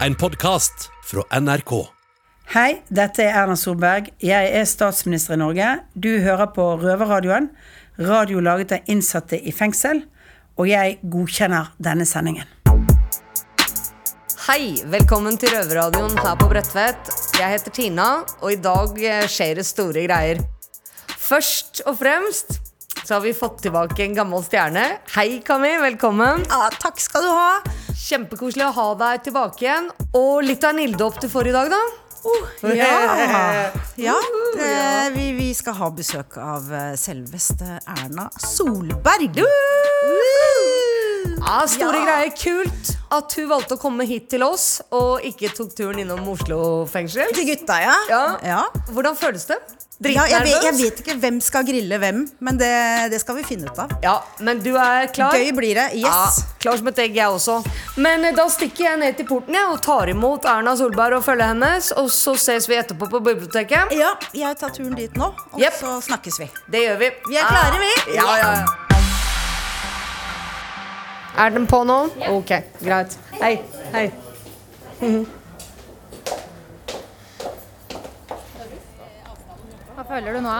En podkast fra NRK. Hei, dette er Erna Solberg. Jeg er statsminister i Norge. Du hører på Røverradioen. Radio laget av innsatte i fengsel. Og jeg godkjenner denne sendingen. Hei, velkommen til Røverradioen her på Bredtvet. Jeg heter Tina, og i dag eh, skjer det store greier. Først og fremst så har vi fått tilbake en gammel stjerne. Hei, Kami. Velkommen. Ja, takk skal du ha. Kjempekoselig å ha deg tilbake igjen. Og litt av en ilddåp du får i dag, da. Ja, ja Det, vi, vi skal ha besøk av eh, selveste Erna Solberg. Ja, store Ja. greier. Kult at hun valgte å komme hit til oss og ikke tok turen innom Oslo fengsel. Til gutta, ja. Ja. ja. Hvordan føles det? Ja, jeg, vet, jeg vet ikke hvem skal grille hvem, men det, det skal vi finne ut av. Ja, men du er klar? Gøy blir det. Yes. Klar som et egg, jeg også. Men eh, da stikker jeg ned til porten jeg, og tar imot Erna Solberg og følget hennes. Og så ses vi etterpå på biblioteket. Ja, jeg tar turen dit nå, og yep. så snakkes vi. Det gjør vi. Vi er klare, vi. Ja, ja, ja. Er den på nå? Ok, greit. Hei. Hei. Hva føler du nå?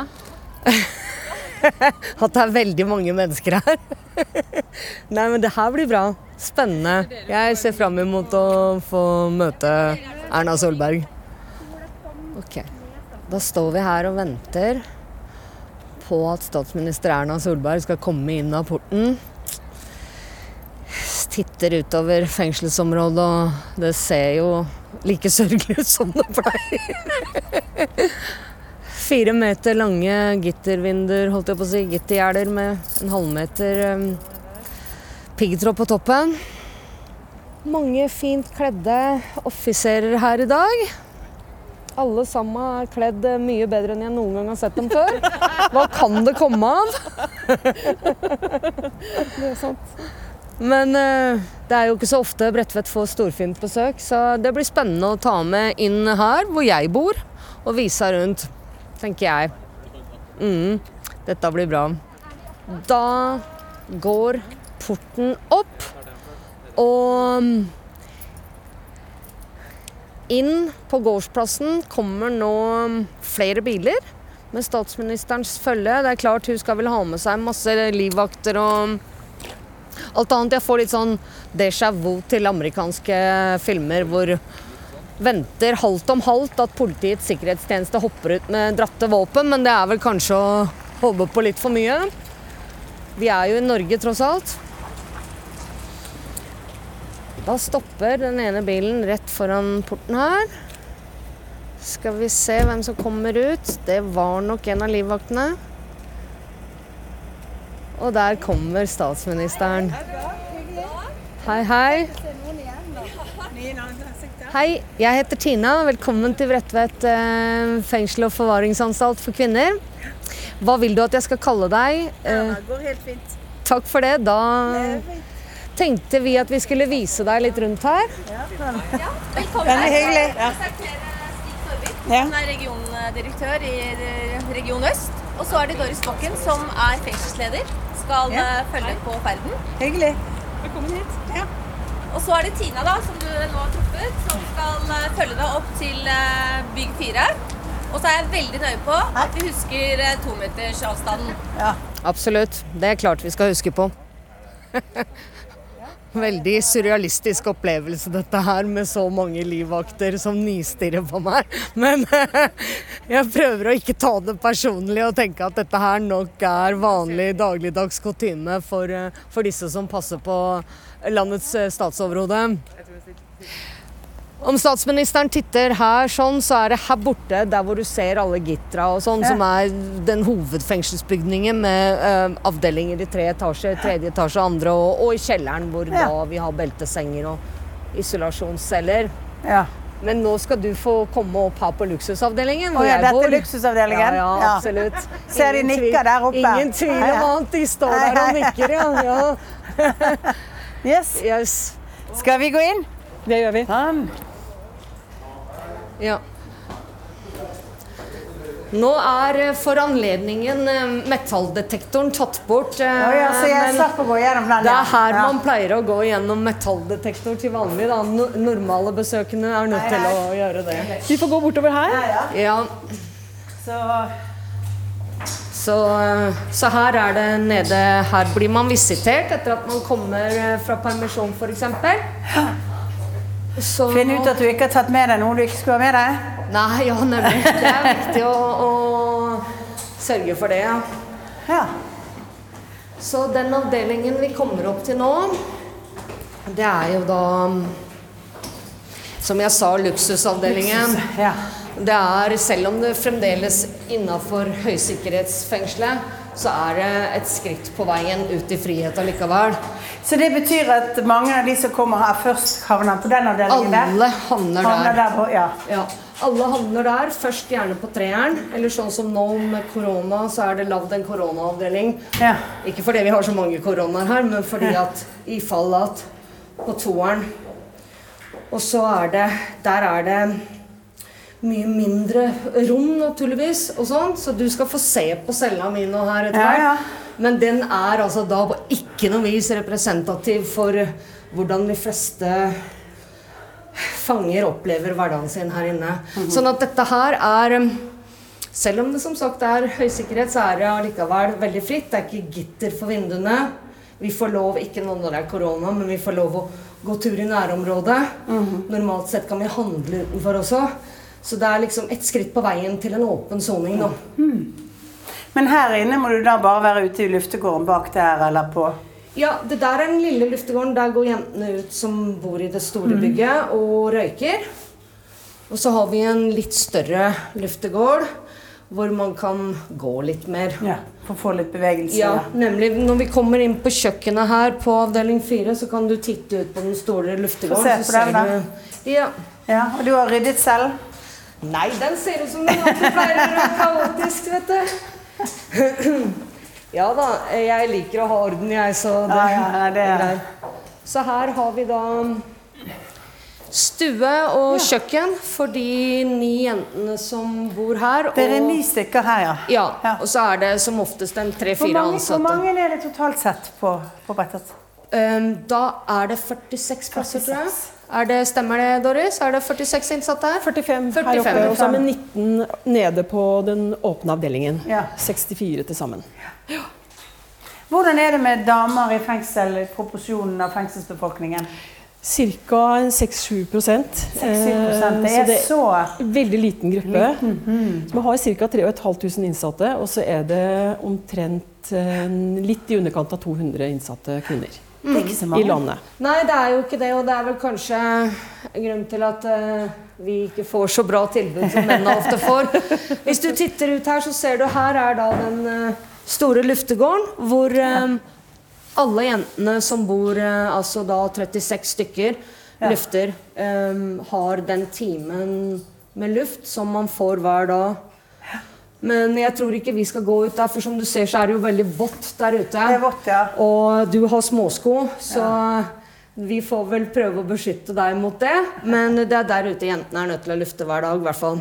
At det er veldig mange mennesker her. Nei, men det her blir bra. Spennende. Jeg ser fram imot å få møte Erna Solberg. Ok. Da står vi her og venter på at statsminister Erna Solberg skal komme inn av porten. Titter utover fengselsområdet, og det ser jo like sørgelig ut som det pleier. Fire meter lange gittervinduer, holdt jeg på å si, gittergjerder med en halvmeter um, piggtråd på toppen. Mange fint kledde offiserer her i dag. Alle sammen er kledd mye bedre enn jeg noen gang har sett dem før. Hva kan det komme av? det er sant. Men eh, det er jo ikke så ofte Bredtvet får storfint besøk, så det blir spennende å ta med inn her hvor jeg bor, og vise rundt tenker jeg. Mm, dette blir bra. Da går porten opp, og inn på gårdsplassen kommer nå flere biler med statsministerens følge. Det er klart hun skal vel ha med seg masse livvakter og alt annet. Jeg får litt sånn déjà vu til amerikanske filmer hvor venter halvt om halvt at Politiets sikkerhetstjeneste hopper ut med dratte våpen, men det er vel kanskje å håpe på litt for mye. Vi er jo i Norge, tross alt. Da stopper den ene bilen rett foran porten her. Skal vi se hvem som kommer ut. Det var nok en av livvaktene. Og der kommer statsministeren. Hei, hei. Hei, jeg heter Tina. Velkommen til Bredtvet eh, fengsel og forvaringsanstalt for kvinner. Hva vil du at jeg skal kalle deg? Eh, Det går helt fint. takk for det. Da tenkte vi at vi skulle vise deg litt rundt her. Veldig hyggelig. Ja. Hun er regiondirektør i eh, Region Øst. Og så er det Doris Bakken, som er fengselsleder. Skal Ja. eh, følge på ferden. Hyggelig. Velkommen hit. Og så er det Tina, da, som du nå har truffet, som skal eh, følge deg opp til eh, bygg fire. Og så er jeg veldig nøye på at vi husker tometersavstanden. Ja. Absolutt. Det er klart vi skal huske på. Veldig surrealistisk opplevelse dette her, med så mange livvakter som nistirrer på meg. Men jeg prøver å ikke ta det personlig og tenke at dette her nok er vanlig dagligdags kutyme for, eh, for disse som passer på landets eh, statsoverhode. Om statsministeren titter her sånn, så er det her borte, der hvor du ser alle gittra og sånn, som er den hovedfengselsbygningen med eh, avdelinger i tre etasjer, tredje etasje, andre, og, og i kjelleren hvor Ja. da vi har beltesenger og isolasjonsceller. Ja. Men nå skal du få komme opp her på luksusavdelingen hvor ja, jeg dette bor. er luksusavdelingen? Ja, ja, Ja. absolutt. Ser de nikker der oppe. Ingen tvil om annet. de står der og nikker, ja. ja. Yes. Yes. Skal vi gå inn? Det gjør vi. Sånn. Ja. Nå er eh, for anledningen eh, metalldetektoren tatt bort. eh, ja, så jeg slapp å gå gjennom den. det er her Ja. man pleier å gå gjennom metalldetektor til vanlig. Da. Normale besøkende er nødt til å gjøre det. Vi får gå bortover her. Ja, Så så, så her er det nede Her blir man visitert etter at man kommer fra permisjon, f.eks. Så finn ut at du ikke har tatt med deg noe du ikke skulle ha med deg. Nei, ja, nemlig. Det er viktig å, å sørge for det, ja. Ja. Så den avdelingen vi kommer opp til nå, det er jo da Som jeg sa, luksusavdelingen. ja. Det er, selv om det fremdeles innafor høysikkerhetsfengselet, så er det et skritt på veien ut i frihet allikevel. Så det betyr at mange av de som kommer her først, havner på den avdelingen der? Alle havner Havner der. der på, ja. Ja, alle havner der. Først gjerne på treeren. Eller sånn som nå med korona, så er det lagd en koronaavdeling. ja. Ikke fordi vi har så mange koronaer her, men fordi at i fall at på toeren Og så er det Der er det mye mindre rom, naturligvis, og sånn, så du skal få se på cella mi nå her etter Ja, hvert. ja. Men den er altså da på ikke noe vis representativ for hvordan de fleste fanger opplever hverdagen sin her inne. Sånn at dette her er um, Selv om det som sagt er høysikkerhet, så er det allikevel veldig fritt. Det er ikke gitter for vinduene. Vi får lov, ikke nå når det er korona, men vi får lov å gå tur i nærområdet. Normalt sett kan vi handle utenfor også. Så det er liksom et skritt på veien til en åpen soning nå. Men her inne må du da bare være ute i luftegården bak der, eller på Ja, det der er den lille luftegården. Der går jentene ut som bor i det store bygget og røyker. Og så har vi en litt større luftegård hvor man kan gå litt mer. Ja, for å få litt bevegelse. Ja, nemlig når vi kommer inn på kjøkkenet her på avdeling 4, så kan du titte ut på den store luftegården. Få se på den, da. du- Ja. ja. Og du har ryddet selv? Nei, den ser ut som den alltid pleier å være kaotisk, vet du. Ja da, jeg liker å ha orden, jeg, så det, Ja, ja, ja, det er-. Så her har vi da stue og kjøkken for de ni jentene som bor her. Det er og- ni stykker her, ja. Ja, Ja. og så er det som oftest en tre-fire ansatte. hvor mange er det totalt sett på, på Brettet? Um, da er det 46 plasser, tror jeg. Er det, stemmer det, Doris? Er det 46 innsatte her? 45 her oppe, og så er vi 19 nede på den åpne avdelingen. Ja. 64 til sammen. Hvordan er det med damer i fengsel i proporsjonen av fengselsbefolkningen? Ca. 6-7 prosent. Det Eh, er det så veldig liten gruppe. Så vi har ca. 3500 innsatte, og så er det omtrent eh, litt i underkant av 200 innsatte kvinner Det er ikke så i landet. Nei, det er jo ikke det, og det er vel kanskje grunnen til at uh, vi ikke får så bra tilbud som mennene ofte får. Hvis du titter ut her, så ser du her er da den uh, store luftegården, hvor eh, alle jentene som bor, uh, altså da 36 stykker, Ja. lufter, Um, har den timen med luft som man får hver dag. Men jeg tror ikke vi skal gå ut der, for som du ser så er det jo veldig vått der ute. Det er vått, ja. Og du har småsko, så vi får vel prøve å beskytte deg mot det. Men det er der ute jentene er nødt til å lufte hver dag, i hvert fall.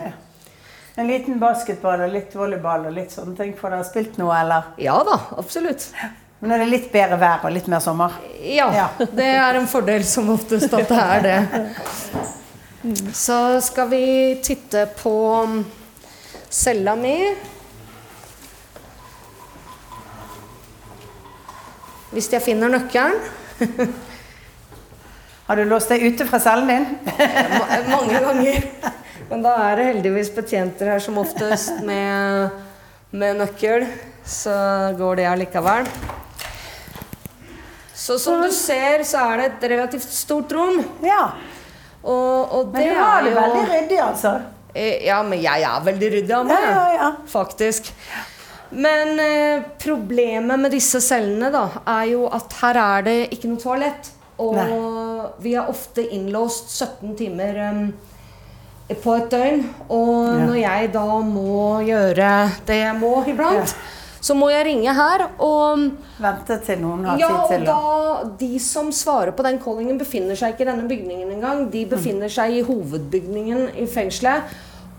En liten basketball og litt volleyball og litt sånne ting. Får dere spilt noe, eller? Ja da, absolutt. Men nå er det litt bedre vær og litt mer sommer. Ja, Ja. det er en fordel som oftest at det er det. Så skal vi titte på cella mi. Hvis jeg finner nøkkelen. Har du låst deg ute fra cellen din? Mange ganger. Men da er det heldigvis betjenter her som oftest med, med nøkkel. Så går det allikevel. Så som du ser, så er det et relativt stort rom. Ja. Og, og Men du har det jo veldig ryddig, altså. Eh, Ja, men jeg er veldig ryddig av meg. Ja, ja, ja. Faktisk. Men eh, problemet med disse cellene da, er jo at her er det ikke noe toalett. Og Nei. vi er ofte innlåst 17 timer um, på et døgn. Og Ja. når jeg da må gjøre det jeg må iblant, så må jeg ringe her. Og Vente til noen har ja, tid til da å De som svarer på den callingen, befinner seg ikke i denne bygningen engang. De befinner seg i hovedbygningen i fengselet.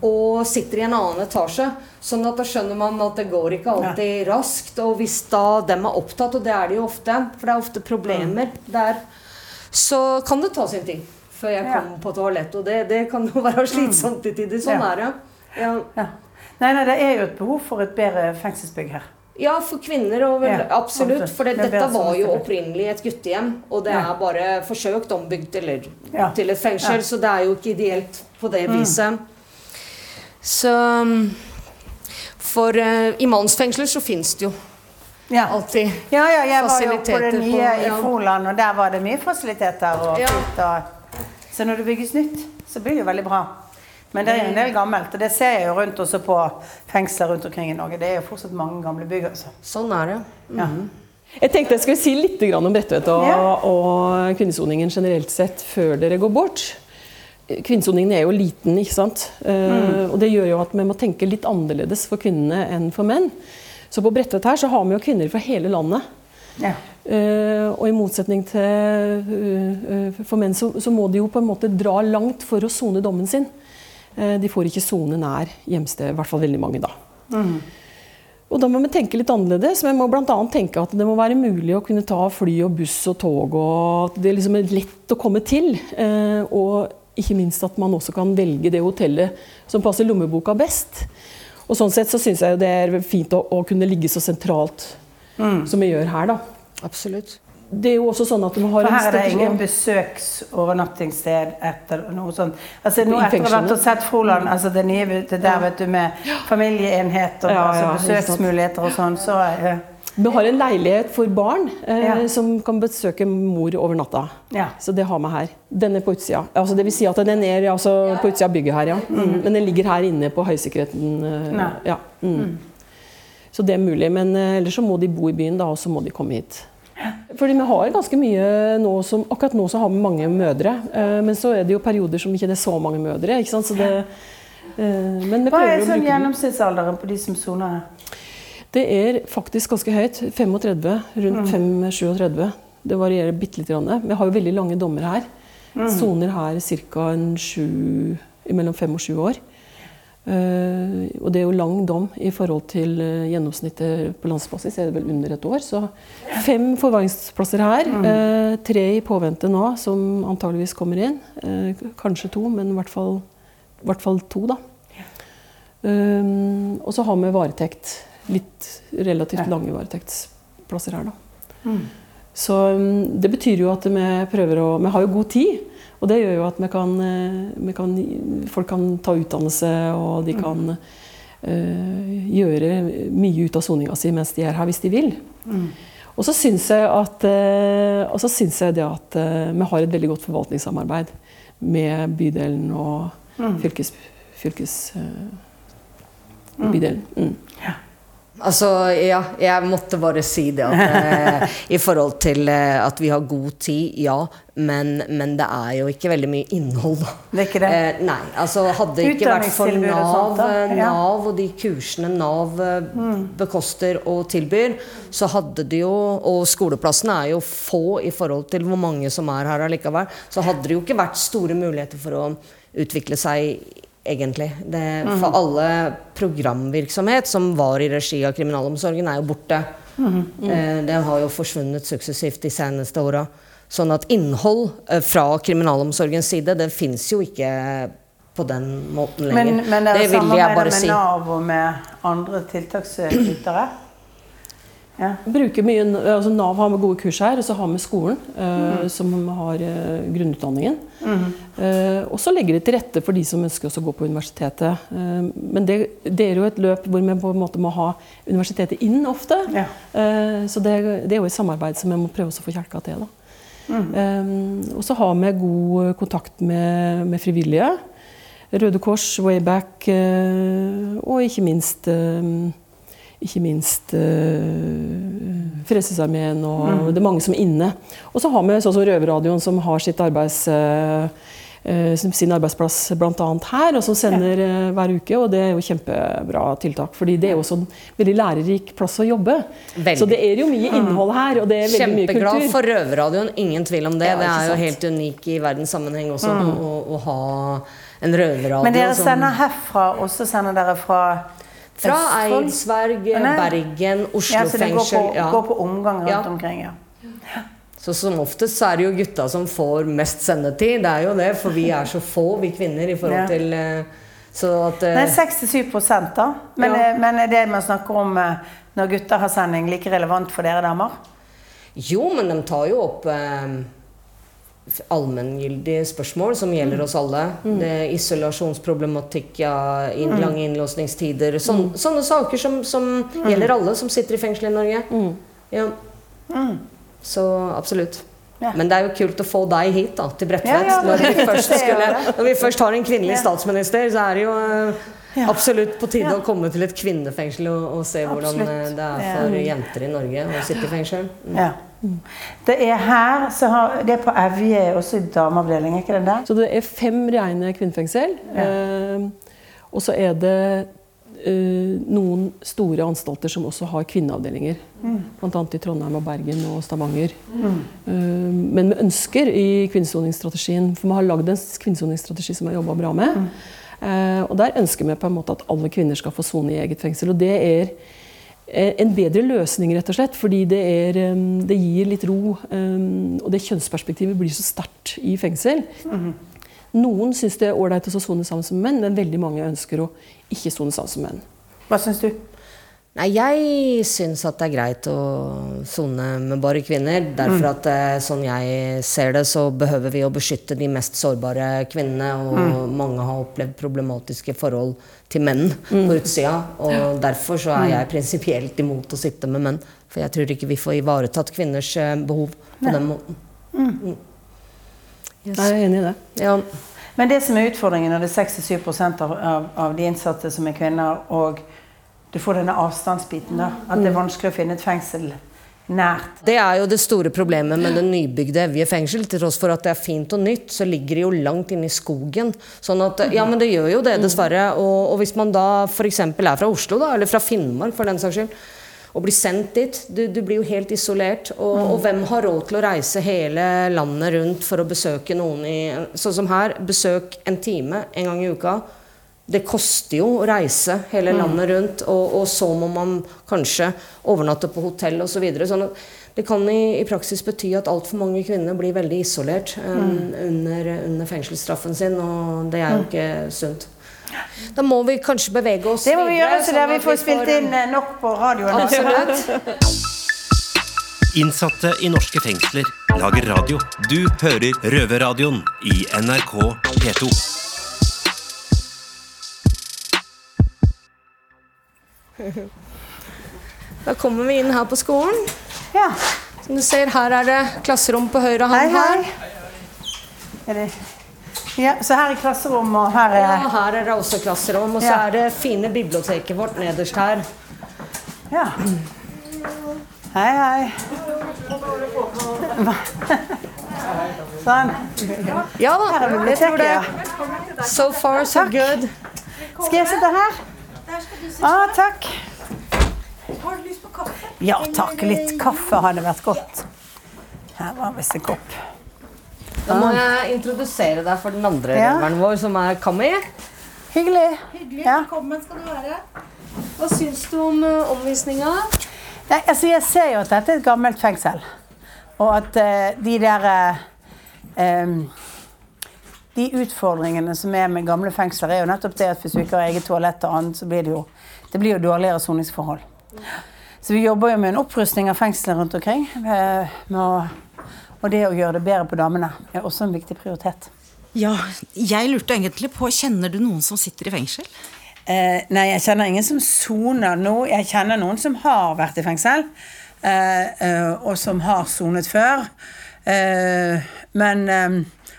og sitter i en annen etasje. Sånn at da skjønner man at det går ikke alltid raskt. Og hvis da dem er opptatt, og det er de jo ofte, for det er ofte problemer der, så kan det ta sin tid før jeg Ja. kommer på toalettet. Og det, det kan jo være slitsomt til tider. Sånn Ja. er det. Ja. Nei, nei, det er jo et behov for et bedre fengselsbygg her. Ja, for kvinner og vel, Ja, absolutt. For det, Det dette var jo opprinnelig et guttehjem, og det er bare forsøkt ombygd eller, Ja. til et fengsel, Ja. så det er jo ikke ideelt på det viset. Så um, For uh, i mannsfengsler så fins det jo Ja. alltid Ja, ja, jeg var jo på det det på- nye i. Froland, og der var det mye fasiliteter. Og og, så når det bygges nytt, så blir det jo veldig bra. Men det er jo en del gammelt, og det ser jeg jo rundt også på fengsler rundt omkring i Norge. Det er jo fortsatt mange gamle bygg. altså. Sånn er det. Ja. Jeg tenkte jeg skulle si litt om Bredtvet og, Ja. og kvinnesoningen generelt sett før dere går bort. Kvinnesoningen er jo liten, ikke sant. Eh, og det gjør jo at vi må tenke litt annerledes for kvinnene enn for menn. Så på Bredtvet her så har vi jo kvinner fra hele landet. Ja. Uh, og i motsetning til uh, uh, for menn, så, så må de jo på en måte dra langt for å sone dommen sin. Eh, de får ikke sone nær hjemstedet, i hvert fall veldig mange da. Og da må vi tenke litt annerledes. Vi må bl.a. tenke at det må være mulig å kunne ta fly og buss og tog, og at det liksom er lett å komme til. Eh, og ikke minst at man også kan velge det hotellet som passer lommeboka best. Og sånn sett så syns jeg det er fint å, å kunne ligge så sentralt som vi gjør her, da. Absolutt. Det er jo også sånn at vi har For en her er det ingen besøksovernattingssted etter noe sånt. Altså, nå etter å ha vært og sett Froland, altså det nye det der vet du med familieenhet og Ja, ja, altså, besøksmuligheter og sånn, så eh, Vi har en leilighet for barn eh, Ja. som kan besøke mor over natta. Ja. Så det har vi her. Den er på utsida. Altså, det vil si at den er altså, på utsida av bygget her, ja. Mm. Men den ligger her inne på høysikkerheten. eh, ja. Mm. Så det er mulig. Men eh, ellers så må de bo i byen, da, og så må de komme hit. Fordi vi har ganske mye nå som Akkurat nå så har vi mange mødre. eh, men så er det jo perioder som ikke det er så mange mødre. ikke sant? Så det, eh, men vi Hva er sånn gjennomsnittsalderen på de som soner her? Det er faktisk ganske høyt. 35. Rundt 5-37. Det varierer bitte litt. grann. Vi har jo veldig lange dommer her. Soner her ca. mellom fem og sju år. Eh, og det er jo lang dom i forhold til eh, gjennomsnittet på landsbasis. er det vel under et år. Så fem forvaringsplasser her. eh, tre i påvente nå, som antageligvis kommer inn. Kanskje to, men i hvert fall, i hvert fall to, da. Og så har vi varetekt. Litt relativt lange varetektsplasser her, da. Så um, det betyr jo at vi prøver å Vi har jo god tid. Og det gjør jo at vi kan, eh, vi kan Folk kan ta utdannelse, og de kan eh, gjøre mye ut av soninga si mens de er her, hvis de vil. Og så syns jeg at, og så syns jeg det at eh, vi har et veldig godt forvaltningssamarbeid med bydelen og fylkes, fylkes eh, bydelen. Mm. Altså, ja, jeg måtte bare si det. At, eh, I forhold til eh, at vi har god tid, ja. Men, men det er jo ikke veldig mye innhold. Det er ikke det? Eh, nei. altså Hadde det ikke vært for Utdanningstilbud og Nav, sånt, eh, Ja. Nav og de kursene Nav mm. bekoster og tilbyr, så hadde det jo Og skoleplassene er jo få i forhold til hvor mange som er her allikevel. Så hadde det jo ikke vært store muligheter for å utvikle seg egentlig. Det, for alle programvirksomhet som var i regi av kriminalomsorgen, er jo borte. Eh, Det har jo forsvunnet suksessivt de seneste åra. Sånn at innhold eh, fra kriminalomsorgens side, det fins jo ikke på den måten lenger. Men, men dere det vil jeg samarbeider med si. Nav og med andre tiltaksytere? Ja. Bruker mye, altså Nav har med gode kurs her, og så har vi skolen, eh, som har eh, grunnutdanningen. Eh, og så legger de til rette for de som ønsker å gå på universitetet. Eh, men det, det er jo et løp hvor vi på en måte må ha universitetet inn ofte. Ja. Eh, så det, det er jo et samarbeid som vi må prøve å få kjelka til. Eh, og så har vi god kontakt med, med frivillige. Røde Kors, Wayback eh, og ikke minst ikke minst uh, Frelsesarmeen, og det er mange som er inne. Og så har vi sånn som Røverradioen, som har sitt arbeids... uh, uh, sin arbeidsplass bl.a. her, og som sender eh, hver uke. Og det er jo kjempebra tiltak, fordi det er jo også en veldig lærerik plass å jobbe. Veldig. Så det er jo mye innhold her, og det er veldig mye kultur. Kjempeglad for Røverradioen, ingen tvil om det. Ja, det er jo helt unik i verdenssammenheng også å, å ha en røverradio. Men dere sender herfra, og så sender dere fra Fra? Eidsberg, Bergen, Oslo Ja, så det går på, fengsel. Ja. går på omgang rundt omkring, ja. Så som oftest så er det jo gutta som får mest sendetid. Det er jo det, for vi er så få, vi kvinner, i forhold til eh, Så at eh, Nei, 6-7 da. Men, Ja. eh, men er det man snakker om når gutter har sending, like relevant for dere damer? Jo, men de tar jo opp eh, allmenngyldige spørsmål som gjelder oss alle. Det er isolasjonsproblematikk, ja, inn, lange innlåsningstider. Sånn, Sånne saker som, som gjelder alle som sitter i fengsel i Norge. Ja. Så absolutt. Ja. Men det er jo kult å få deg hit, da, til Bredtvet. Når, det det. når vi først har en kvinnelig statsminister, så er det jo eh, Ja. absolutt på tide Ja. å komme til et kvinnefengsel og, og se hvordan Absolutt. eh, det er Ja. for jenter i Norge å sitte i fengsel. Mm. Ja. Det er her, så har, det er på Evje også i dameavdeling, ikke det der? Så det er fem rene kvinnefengsel. Eh, og så er det eh, noen store anstalter som også har kvinneavdelinger. Blant annet i Trondheim og Bergen og Stavanger. Eh, men vi ønsker i kvinnesoningsstrategien For vi har lagd en kvinnesoningsstrategi som vi har jobba bra med. Eh, og der ønsker vi på en måte at alle kvinner skal få sone i eget fengsel. Og det er eh, en bedre løsning, rett og slett, fordi det, er, eh, det gir litt ro. eh, Og det kjønnsperspektivet blir så sterkt i fengsel. Noen syns det er ålreit å sone sammen som menn, men veldig mange ønsker å ikke sone sammen som menn. Hva syns du? Nei, jeg syns at det er greit å sone med bare kvinner. Derfor at eh, sånn jeg ser det, så behøver vi å beskytte de mest sårbare kvinnene. Og mange har opplevd problematiske forhold til menn på utsida. Og derfor så er jeg prinsipielt imot å sitte med menn. For jeg tror ikke vi får ivaretatt kvinners eh, behov på den måten. Mm. Yes. Jeg er enig i det. Ja. Men det som er utfordringen når det er 67 av, av, av de innsatte som er kvinner, og du får denne avstandsbiten, da, at det er vanskelig å finne et fengsel nært. Det er jo det store problemet med det nybygde Evje fengsel. Til tross for at det er fint og nytt, så ligger det jo langt inne i skogen. Sånn at, ja, men det gjør jo det, dessverre. Og, og hvis man da f.eks. er fra Oslo, da, eller fra Finnmark for den saks skyld, og blir sendt dit, du, du blir jo helt isolert. Og, og hvem har råd til å reise hele landet rundt for å besøke noen i Sånn som her, besøk en time en gang i uka. Det koster jo å reise hele landet rundt, og, og så må man kanskje overnatte på hotell osv. Så videre. sånn at det kan i, i praksis bety at altfor mange kvinner blir veldig isolert um, under, under fengselsstraffen sin, og det er jo ikke sunt. Da må vi kanskje bevege oss Det må vi gjøre, så sånn der vi får spilt inn eh, nok på radioen. Absolutt. Innsatte i norske fengsler lager radio. Du hører Røverradioen i NRK P2. Da kommer vi inn her på skolen. Ja. Som du ser, her er det klasserom på høyre hånd her. hei. Er det... Ja, så her er klasserom, og her er Ja, her er det også klasserom, og så Ja. er det fine biblioteket vårt nederst her. Ja. Hei, hei. Sånn. Ja da, er jeg tror det. So far, so good. Skal jeg sitte her? Ah, takk. Har du lyst på kaffe? Ja takk, litt kaffe hadde vært godt. Her var visst en kopp. Da må jeg introdusere deg for den andre Ja. røveren vår, som er Kami. Hyggelig. Ja. Velkommen skal du være. Hva syns du om uh, omvisninga? Nei, altså jeg ser jo at dette er et gammelt fengsel. Og at uh, de der uh, em, De utfordringene som er med gamle fengsler, er jo nettopp det at hvis du ikke har eget toalett og annet, så blir det jo, det blir jo dårligere soningsforhold. Så vi jobber jo med en opprustning av fengslene rundt omkring. eh, med å, og det å gjøre det bedre på damene er også en viktig prioritet. Ja, jeg lurte egentlig på, kjenner du noen som sitter i fengsel? Eh, nei, jeg kjenner ingen som soner nå. Jeg kjenner noen som har vært i fengsel, eh, eh, og som har sonet før. Eh, men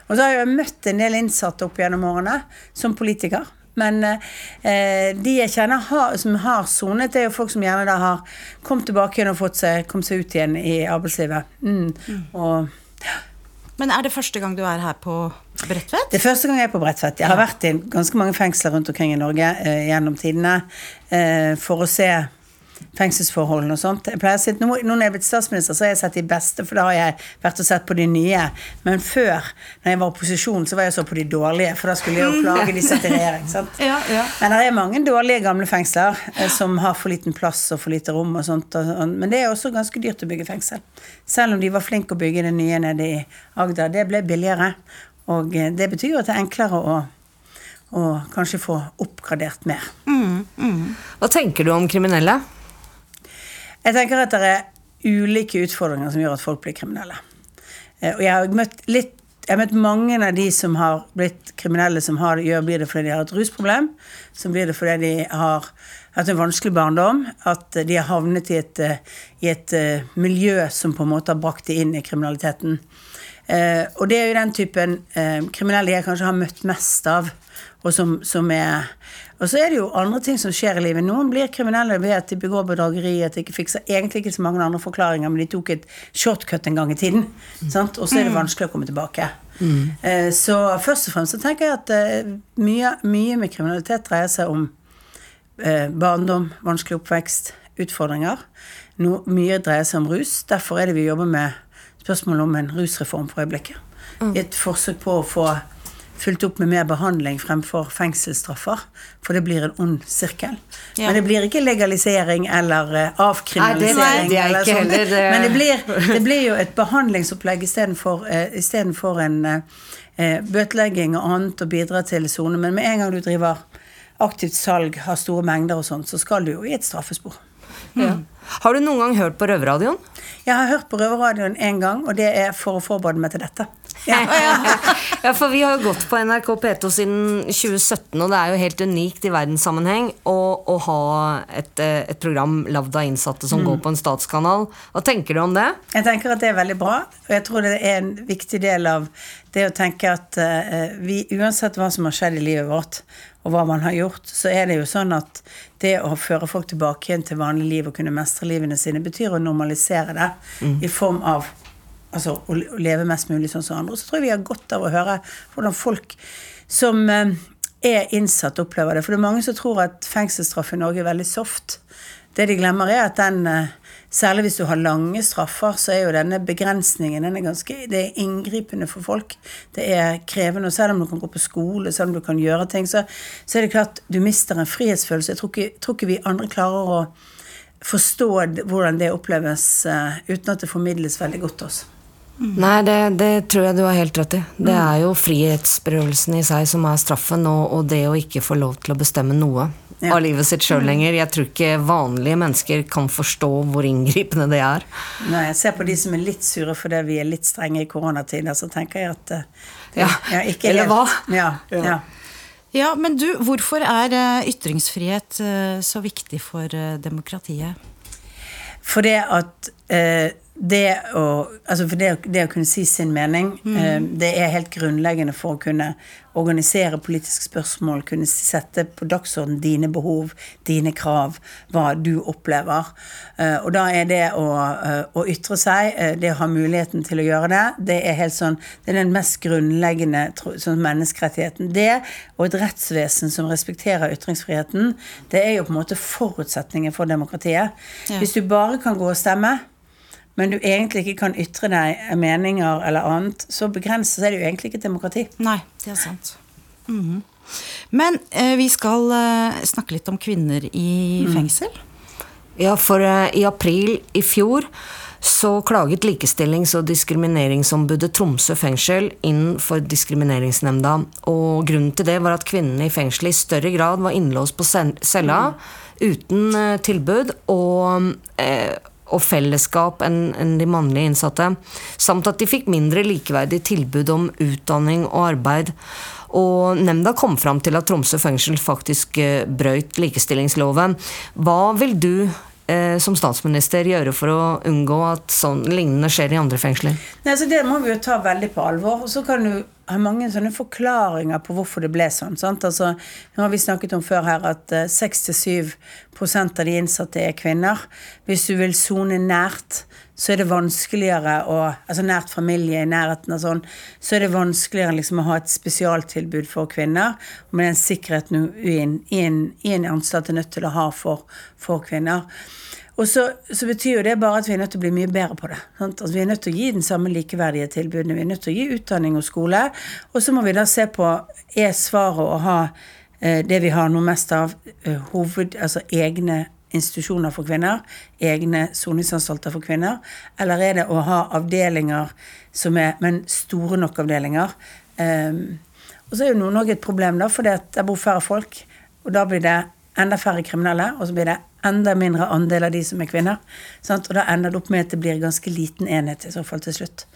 Og så har jeg møtt en del innsatte opp gjennom årene som politiker. Men eh, de jeg kjenner har, som har sonet, det er jo folk som gjerne da har kommet tilbake igjen og fått seg, kommet seg ut igjen i arbeidslivet. Mm. Og Men er det første gang du er her på, Bredtvet? Det er første gang jeg er på Bredtvet. Jeg har vært i ganske mange fengsler rundt omkring i Norge eh, gjennom tidene eh, for å se fengselsforholdene og sånt. Jeg pleier å si at nå, nå når jeg er blitt statsminister, så har jeg sett de beste, for da har jeg vært og sett på de nye. Men før, når jeg var i opposisjon, så var jeg så på de dårlige, for da skulle jeg jo plage de satt i regjering. sant? Ja, ja. Men det er mange dårlige gamle fengsler eh, som har for liten plass og for lite rom og sånt. Og, og, men det er også ganske dyrt å bygge fengsel. Selv om de var flinke å bygge det nye nede i Agder. Det ble billigere. Og eh, det betyr jo at det er enklere å, å kanskje få oppgradert mer. Hva tenker du om kriminelle? Jeg tenker at det er ulike utfordringer som gjør at folk blir kriminelle. Eh, Og jeg har møtt litt jeg har møtt mange av de som har blitt kriminelle, som har, gjør, blir det fordi de har et rusproblem, som blir det fordi de har hatt en vanskelig barndom, at de har havnet i et, eh, i et eh, miljø som på en måte har brakt de inn i kriminaliteten. Og det er jo den typen kriminelle jeg kanskje har møtt mest av, og som, som er og så er det jo andre ting som skjer i livet. Noen blir kriminelle ved at de begår bedrageri, at de ikke fikser egentlig ikke så mange andre forklaringer, men de tok et shortcut en gang i tiden. Sant? Og så er det vanskelig å komme tilbake. Mm. så først og fremst så tenker jeg at eh, mye, mye med kriminalitet dreier seg om eh, barndom, vanskelig oppvekst, utfordringer. No, mye dreier seg om rus. Derfor er det vi jobber med spørsmålet om en rusreform for øyeblikket. I et forsøk på å få fulgt opp med mer behandling fremfor fengselsstraffer. For det blir en ond sirkel. Ja. Men det blir ikke legalisering eller eh, avkriminalisering. Nei, det eller sånn. heller, det- Men det blir, det blir jo et behandlingsopplegg istedenfor uh, istedenfor en eh, eh, bøtelegging og annet og bidra til sone. Men med en gang du driver aktivt salg, har store mengder og sånt, så skal du jo i et straffespor. Ja. Har du noen gang hørt på Røverradioen? Jeg har hørt på Røverradioen én gang, og det er for å forberede meg til dette. Ja. Ja, for vi har jo gått på NRK P2 siden 2017, og det er jo helt unikt i verdenssammenheng å, å ha et, eh, et program lagd av innsatte som går på en statskanal. Hva tenker du om det? Jeg tenker at det er veldig bra, og jeg tror det er en viktig del av det å tenke at uh, vi, uansett hva som har skjedd i livet vårt, og hva man har gjort, så er det jo sånn at det å føre folk tilbake igjen til vanlig liv og kunne mestre livene sine, betyr å normalisere det i form av altså, å å leve mest mulig sånn som andre. Og så tror jeg vi har godt av å høre hvordan folk som eh, er innsatt, opplever det. For det er mange som tror at fengselsstraff i Norge er veldig soft. Det de glemmer, er at den eh, Særlig hvis du har lange straffer, så er jo denne begrensningen den er ganske, det er inngripende for folk. Det er krevende. Og selv om du kan gå på skole, selv om du kan gjøre ting, så, så er det klart du mister en frihetsfølelse. Jeg tror ikke, tror ikke vi andre klarer å forstå hvordan det oppleves eh, uten at det formidles veldig godt til oss. Nei, det, det tror jeg du har helt rett i. Det er jo frihetsberøvelsen i seg som er straffen, og, og det å ikke få lov til å bestemme noe Ja. av livet sitt sjøl lenger. Jeg tror ikke vanlige mennesker kan forstå hvor inngripende det er. Når jeg ser på de som er litt sure fordi vi er litt strenge i koronatider, så tenker jeg at det, Ja, ikke eller helt- hva? Ja, ja. Ja, men du, hvorfor er eh, ytringsfrihet eh, så viktig for eh, demokratiet? For det at eh, det å, altså det, det å kunne si sin mening, eh, det er helt grunnleggende for å kunne organisere politiske spørsmål, kunne sette på dagsorden dine behov, dine krav, hva du opplever. Eh, og da er det å, eh, å ytre seg, det å ha muligheten til å gjøre det, det er helt sånn, det er den mest grunnleggende sånn menneskerettigheten. Det, og et rettsvesen som respekterer ytringsfriheten, det er jo på en måte forutsetningen for demokratiet. Ja. Hvis du bare kan gå og stemme, men du egentlig ikke kan ytre deg meninger eller annet, så begrenset så er det jo egentlig ikke et demokrati. Nei, det er sant. Mhm. Men eh, vi skal eh, snakke litt om kvinner i fengsel. Ja, for eh, i april i fjor så klaget Likestillings- og diskrimineringsombudet Tromsø fengsel inn for Diskrimineringsnemnda. Og grunnen til det var at kvinnene i fengselet i større grad var innlåst på cella cella uten eh, tilbud og, eh, og fellesskap enn de mannlige innsatte. Samt at de fikk mindre likeverdig tilbud om utdanning og arbeid. Og nemnda kom fram til at Tromsø fengsel faktisk eh, brøyt likestillingsloven. Hva vil du eh, som statsminister gjøre for å unngå at sånn lignende skjer i andre fengsler? Nei, så Det må vi jo ta veldig på alvor. Og så kan du har mange sånne forklaringer på hvorfor det ble sånn. Altså, nå har vi snakket om før her at eh, 6-7 av de innsatte er kvinner. Hvis du vil sone nært, så er det vanskeligere å Altså nært familie i nærheten og sånn, så er det vanskeligere liksom å ha et spesialtilbud for kvinner. Med den sikkerheten i en, i en, i en anstalt er nødt til å ha for, for kvinner. Og så, så, betyr jo det bare at vi er nødt til å bli mye bedre på det. Altså, vi er nødt til å gi den samme likeverdige tilbudene. Vi er nødt til å gi utdanning og skole. Og så må vi da se på er svaret å ha eh, det vi har noe mest av, eh, hoved, altså egne institusjoner for kvinner, egne soningsanstalter for kvinner, eller er det å ha avdelinger som er Men store nok avdelinger. Eh, og så er jo Nord-Norge et problem, da, for det bor færre folk. Og da blir det enda færre kriminelle, og så blir det enda mindre andel av de som er kvinner. Sant? Og da ender det opp med at det blir en ganske liten enhet i så fall til slutt.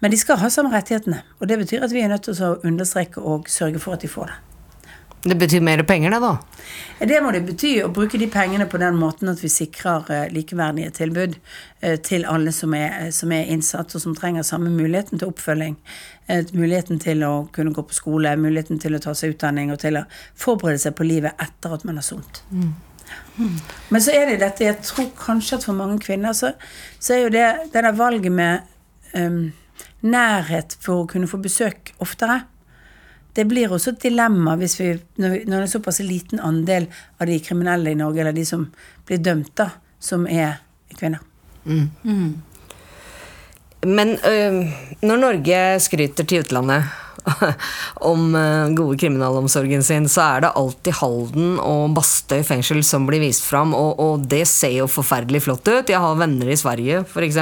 Men de skal ha samme rettighetene. Og det betyr at vi er nødt til å understreke og sørge for at de får det. Det betyr mer penger, det, da? Det må det bety. Å bruke de pengene på den måten at vi sikrer uh, likeverdige tilbud uh, til alle som er, som er, innsatt, og som trenger samme muligheten til oppfølging. Muligheten til å kunne gå på skole, muligheten til å ta seg utdanning og til å forberede seg på livet etter at man har sont. Mm. Men så er det dette Jeg tror kanskje at for mange kvinner så, så er jo det det der valget med um, nærhet for å kunne få besøk oftere det blir også et dilemma hvis vi, når, vi, når det er såpass liten andel av de kriminelle i Norge, eller de som blir dømt, da, som er kvinner. Mm. Mm. Men øh, når Norge skryter til utlandet om øh, gode kriminalomsorgen sin, så er det alltid Halden og Bastøy fengsel som blir vist fram, og, og, det ser jo forferdelig flott ut. Jeg har venner i Sverige, f.eks.,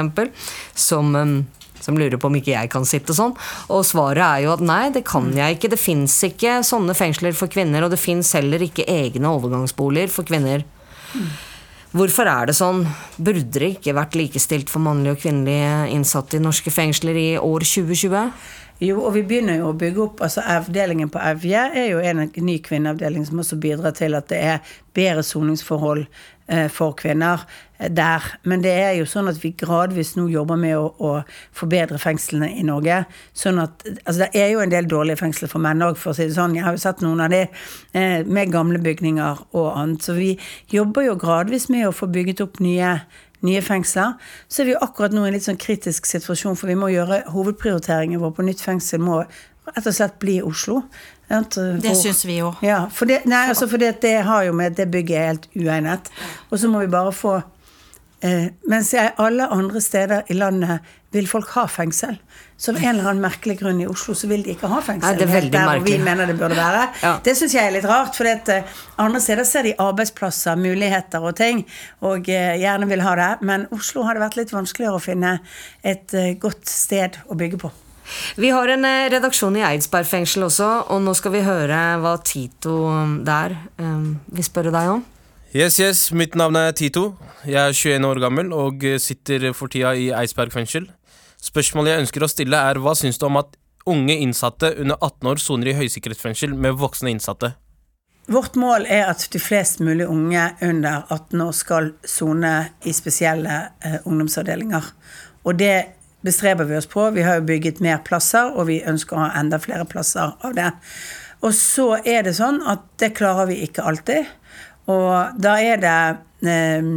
som øh, som lurer på om ikke jeg kan sitte sånn. Og svaret er jo at nei, det kan jeg ikke. Det fins ikke sånne fengsler for kvinner, og det fins heller ikke egne overgangsboliger for kvinner. Hvorfor er det sånn? Burde det ikke vært likestilt for mannlige og kvinnelige innsatte i norske fengsler i år 2020? Jo, og vi begynner jo å bygge opp altså Avdelingen på Evje er jo en ny kvinneavdeling som også bidrar til at det er bedre soningsforhold Eh, for kvinner eh, der. Men det er jo sånn at vi gradvis nå jobber med å, å forbedre fengslene i Norge. Sånn at, altså Det er jo en del dårlige fengsler for menn òg, for å si det sånn. Jeg har jo sett noen av de eh, med gamle bygninger og annet. Så vi jobber jo gradvis med å få bygget opp nye nye fengsler. Så er vi jo akkurat nå i en litt sånn kritisk situasjon, for vi må gjøre hovedprioriteringen vår på nytt fengsel må rett og slett bli Oslo. Det syns vi jo. Ja, for det, nei, altså for det, det, har jo med det bygget er helt uegnet. Og så må vi bare få eh, Mens jeg, alle andre steder i landet vil folk ha fengsel. Så av en eller annen merkelig grunn i Oslo så vil de ikke ha fengsel. Er der hvor vi mener det burde være. Ja. Det syns jeg er litt rart, for uh, andre steder ser de arbeidsplasser, muligheter og ting, og uh, gjerne vil ha det. Men Oslo har det vært litt vanskeligere å finne et godt sted å bygge på. Vi har en eh, redaksjon i Eidsberg fengsel også, og nå skal vi høre hva Tito der vil spørre deg om. Yes, yes. Mitt navn er Tito. Jeg er 21 år gammel og sitter for tida i Eidsberg fengsel. Spørsmålet jeg ønsker å stille, er hva syns du om at unge innsatte under 18 år soner i høysikkerhetsfengsel med voksne innsatte? Vårt mål er at de flest mulig unge under 18 år skal sone i spesielle eh, ungdomsavdelinger. Og det bestreber vi oss på. Vi har jo bygget mer plasser, og vi ønsker å ha enda flere plasser av det. Og så er det sånn at det klarer vi ikke alltid. Og da er det eh,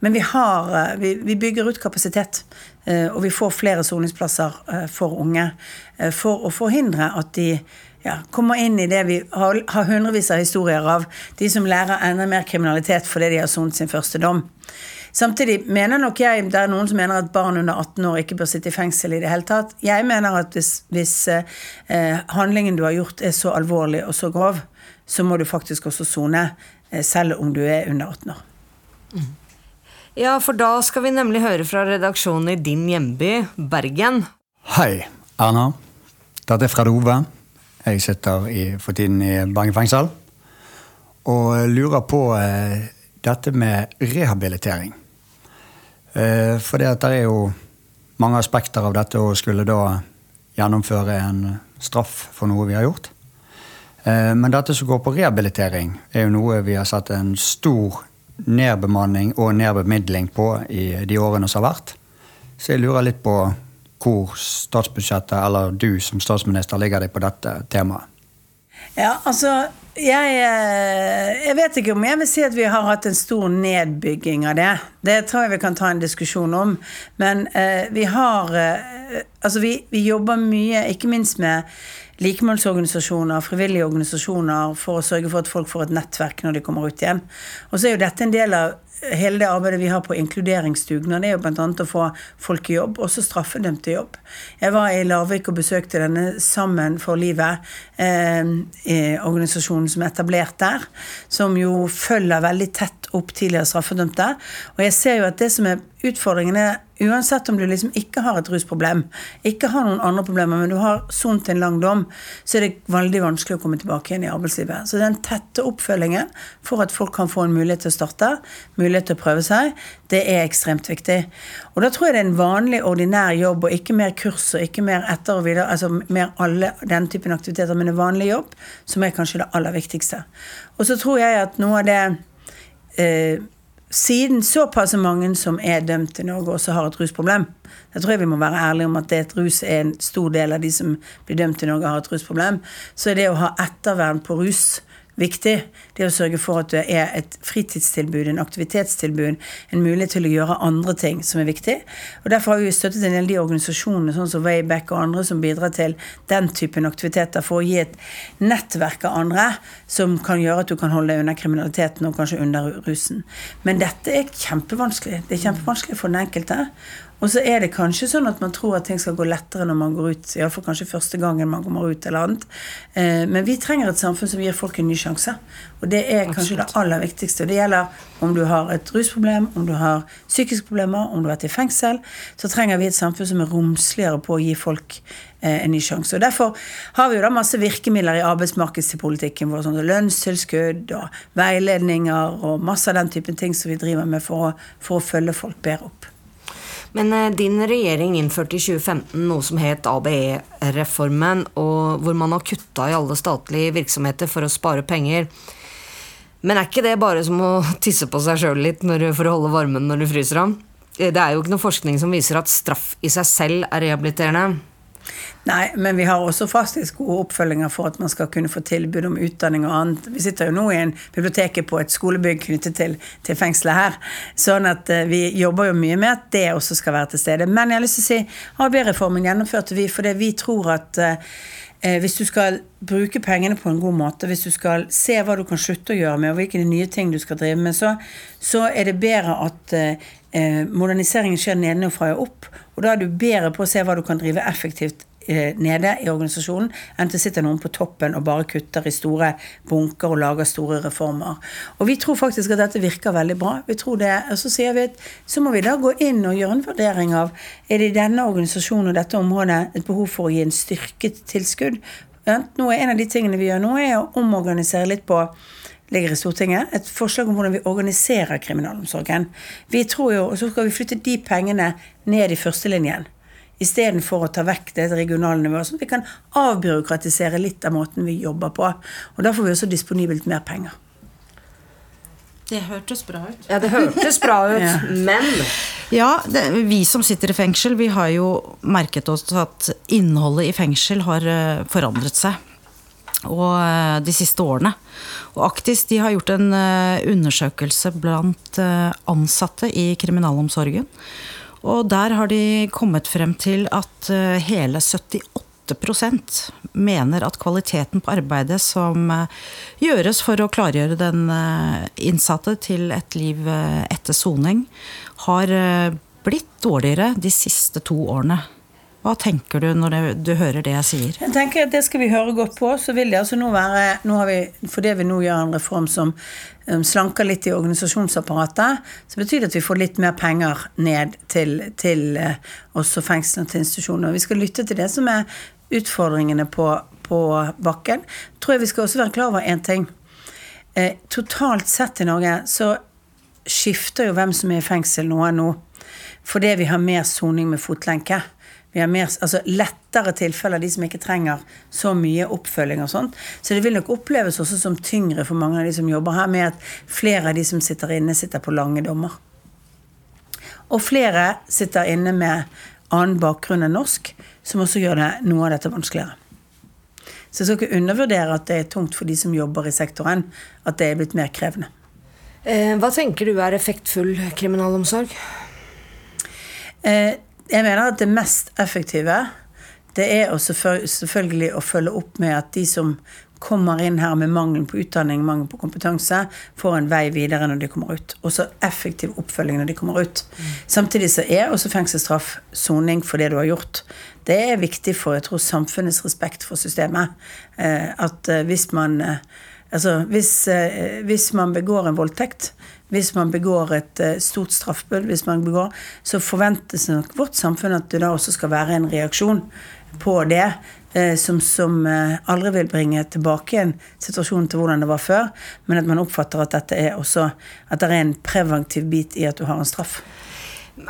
Men vi har eh, vi, bygger ut kapasitet. Eh, og vi får flere soningsplasser for unge. For å forhindre at de ja, kommer inn i det vi har, har hundrevis av historier av. De som lærer enda mer kriminalitet fordi de har sonet sin første dom. Samtidig mener nok jeg det er noen som mener at barn under 18 år ikke bør sitte i fengsel i det hele tatt. Jeg mener at hvis, hvis eh, handlingen du har gjort er så alvorlig og så grov, så må du faktisk også sone, selv om du er under 18 år. Mm. Ja, for da skal vi nemlig høre fra redaksjonen i din hjemby, Bergen. Hei, Erna. Dette er Fred Ove. Jeg sitter i, for tiden i Bergen fengsel. Og lurer på eh, dette med rehabilitering. Eh, for det er jo mange aspekter av dette å skulle da gjennomføre en straff for noe vi har gjort. Eh, men dette som går på rehabilitering, er jo noe vi har sett en stor nedbemanning og nedbemidling på i de årene som har vært. Så jeg lurer litt på hvor statsbudsjettet, eller du som statsminister, ligger deg på dette temaet? Ja, altså jeg, eh, jeg vet ikke om jeg vil si at vi har hatt en stor nedbygging av det. Det tror jeg vi kan ta en diskusjon om. Men eh, vi har eh, Altså, vi, vi, jobber mye, ikke minst med likemålsorganisasjoner, frivillige organisasjoner, for å sørge for at folk får et nettverk når de kommer ut igjen. Og så er jo dette en del av hele det arbeidet vi har på inkluderingsdugnad, er jo bl.a. å få folk i jobb, også straffedømte i jobb. Jeg var i Larvik og besøkte denne Sammen for livet, eh, organisasjonen som er etablert der, som jo følger veldig tett opp tidligere straffedømte. Og jeg ser jo at det som er utfordringen, er Uansett om du liksom ikke har et rusproblem, ikke har noen andre problemer, men du har sont en lang dom, så er det veldig vanskelig å komme tilbake igjen i arbeidslivet. Så den tette oppfølgingen for at folk kan få en mulighet til å starte, mulighet til å prøve seg, det er ekstremt viktig. Og da tror jeg det er en vanlig, ordinær jobb, og ikke mer kurs og ikke mer etter og videre, altså mer alle den typen aktiviteter, men en vanlig jobb, som er kanskje det aller viktigste. Og så tror jeg at noe av det eh, siden såpass mange som er dømt i Norge, også har et rusproblem Jeg tror jeg vi må være ærlige om at det et rus er en stor del av de som blir dømt i Norge, har et rusproblem. Så er det å ha ettervern på rus viktig. Det å sørge for at det er et fritidstilbud, en aktivitetstilbud, en mulighet til å gjøre andre ting som er viktig. Og Derfor har vi støttet en del de organisasjonene sånn som Wayback og andre som bidrar til den typen aktiviteter for å gi et nettverk av andre som kan gjøre at du kan holde deg under kriminaliteten og kanskje under rusen. Men dette er kjempevanskelig. Det er kjempevanskelig for den enkelte. Og så er det kanskje sånn at man tror at ting skal gå lettere når man går ut. Iallfall kanskje første gangen man kommer ut eller annet. Eh, men vi trenger et samfunn som gir folk en ny sjanse. Og det er kanskje Absolutt. det aller viktigste. Det gjelder om du har et rusproblem, om du har psykiske problemer, om du har vært i fengsel. Så trenger vi et samfunn som er romsligere på å gi folk eh, en ny sjanse. Og Derfor har vi jo da masse virkemidler i arbeidsmarkedspolitikken vår, sånn lønnstilskudd og veiledninger og masse av den typen ting som vi driver med for å, for å følge folk bedre opp. Men eh, din regjering innførte i 2015 noe som het ABE-reformen, hvor man har kutta i alle statlige virksomheter for å spare penger. Men er ikke det bare som å tisse på seg sjøl litt for å holde varmen når du fryser av? Det er jo ikke noe forskning som viser at straff i seg selv er rehabiliterende. Nei, men vi har også faktisk gode oppfølginger for at man skal kunne få tilbud om utdanning og annet. Vi sitter jo nå i en biblioteket på et skolebygg knyttet til, til fengselet her. Sånn at uh, vi jobber jo mye med at det også skal være til stede. Men jeg har lyst til å si ABE-reformen gjennomførte vi fordi vi tror at uh, hvis du skal bruke pengene på en god måte, hvis du skal se hva du kan slutte å gjøre med, og hvilke nye ting du skal drive med, så, så er det bedre at eh, moderniseringen skjer nedenfra og opp. Og da er du bedre på å se hva du kan drive effektivt Eh, nede i organisasjonen, enn til sitter noen på toppen og bare kutter i store bunker og lager store reformer. Og vi tror faktisk at dette virker veldig bra. Vi tror det, og Så sier vi at så må vi da gå inn og gjøre en vurdering av er det i denne organisasjonen og dette området et behov for å gi en styrket tilskudd. Nå er En av de tingene vi gjør nå, er å omorganisere litt på ligger i Stortinget, et forslag om hvordan vi organiserer kriminalomsorgen. Vi tror jo, og Så skal vi flytte de pengene ned i førstelinjen istedenfor å ta vekk det regionale nivået. Sånn at vi kan avbyråkratisere litt av måten vi jobber på. Og da får vi også disponibelt mer penger. Det hørtes bra ut. Ja, det hørtes bra ut, ja. men Ja, det, vi som sitter i fengsel, vi har jo merket oss at innholdet i fengsel har eh, forandret seg. Og eh, de siste årene. Og Aktis de har gjort en eh, undersøkelse blant ansatte i kriminalomsorgen. Og der har de kommet frem til at eh, hele 78% mener at kvaliteten på arbeidet som eh, gjøres for å klargjøre den eh, innsatte til et liv etter soning, har blitt dårligere de siste to årene. Hva tenker du når du hører det jeg sier? Jeg tenker at Det skal vi høre godt på. så vil det altså nå være, nå har vi, Fordi vi nå gjør en reform som um, slanker litt i organisasjonsapparatet, så betyr det at vi får litt mer penger ned til, til uh, også fengslene og til institusjoner. Vi skal lytte til det som er utfordringene på, på bakken. tror jeg vi skal også være klar over én ting. Eh, totalt sett i Norge så skifter jo hvem som er i fengsel enn nå. Fordi vi har mer soning med fotlenke. Vi har mer, altså lettere tilfeller, de som ikke trenger så mye oppfølging og sånt. Så det vil nok oppleves også som tyngre for mange av de som jobber her, med at flere av de som sitter inne, sitter på lange dommer. Og flere sitter inne med annen bakgrunn enn norsk, som også gjør det noe av dette vanskeligere. Så jeg skal ikke undervurdere at det er tungt for de som jobber i sektoren, at det er blitt mer krevende. Eh, hva tenker du er effektfull kriminalomsorg? Eh, jeg mener at det mest effektive det er å selvfølgelig å følge opp med at de som kommer inn her med mangel på utdanning, mangel på kompetanse, får en vei videre når de kommer ut. Også effektiv oppfølging når de kommer ut. Mm. Samtidig så er også fengselsstraff soning for det du har gjort. Det er viktig for jeg tror, samfunnets respekt for systemet. Eh, at eh, hvis man Altså, hvis, hvis man begår en voldtekt, hvis man begår et stort straffbud, hvis man begår, så forventes nok vårt samfunn at det da også skal være en reaksjon på det, eh, som, som, eh, aldri vil bringe tilbake en situasjon til hvordan det var før, men at man oppfatter at dette er også at det er en preventiv bit i at du har en straff.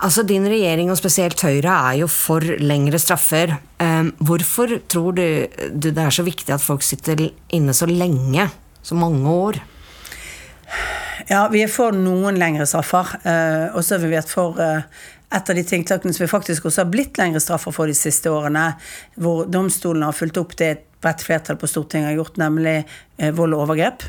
Altså Din regjering, og spesielt Høyre, er jo for lengre straffer. Um, hvorfor tror du, det er så viktig at folk sitter inne så lenge? Så mange år? Ja, vi er for noen lengre straffer. Uh, og så har vi vært for uh, et av de tiltakene som vi faktisk også har blitt lengre straffer for de siste årene, hvor domstolene har fulgt opp det et bredt flertall på Stortinget har gjort, nemlig eh, vold og overgrep.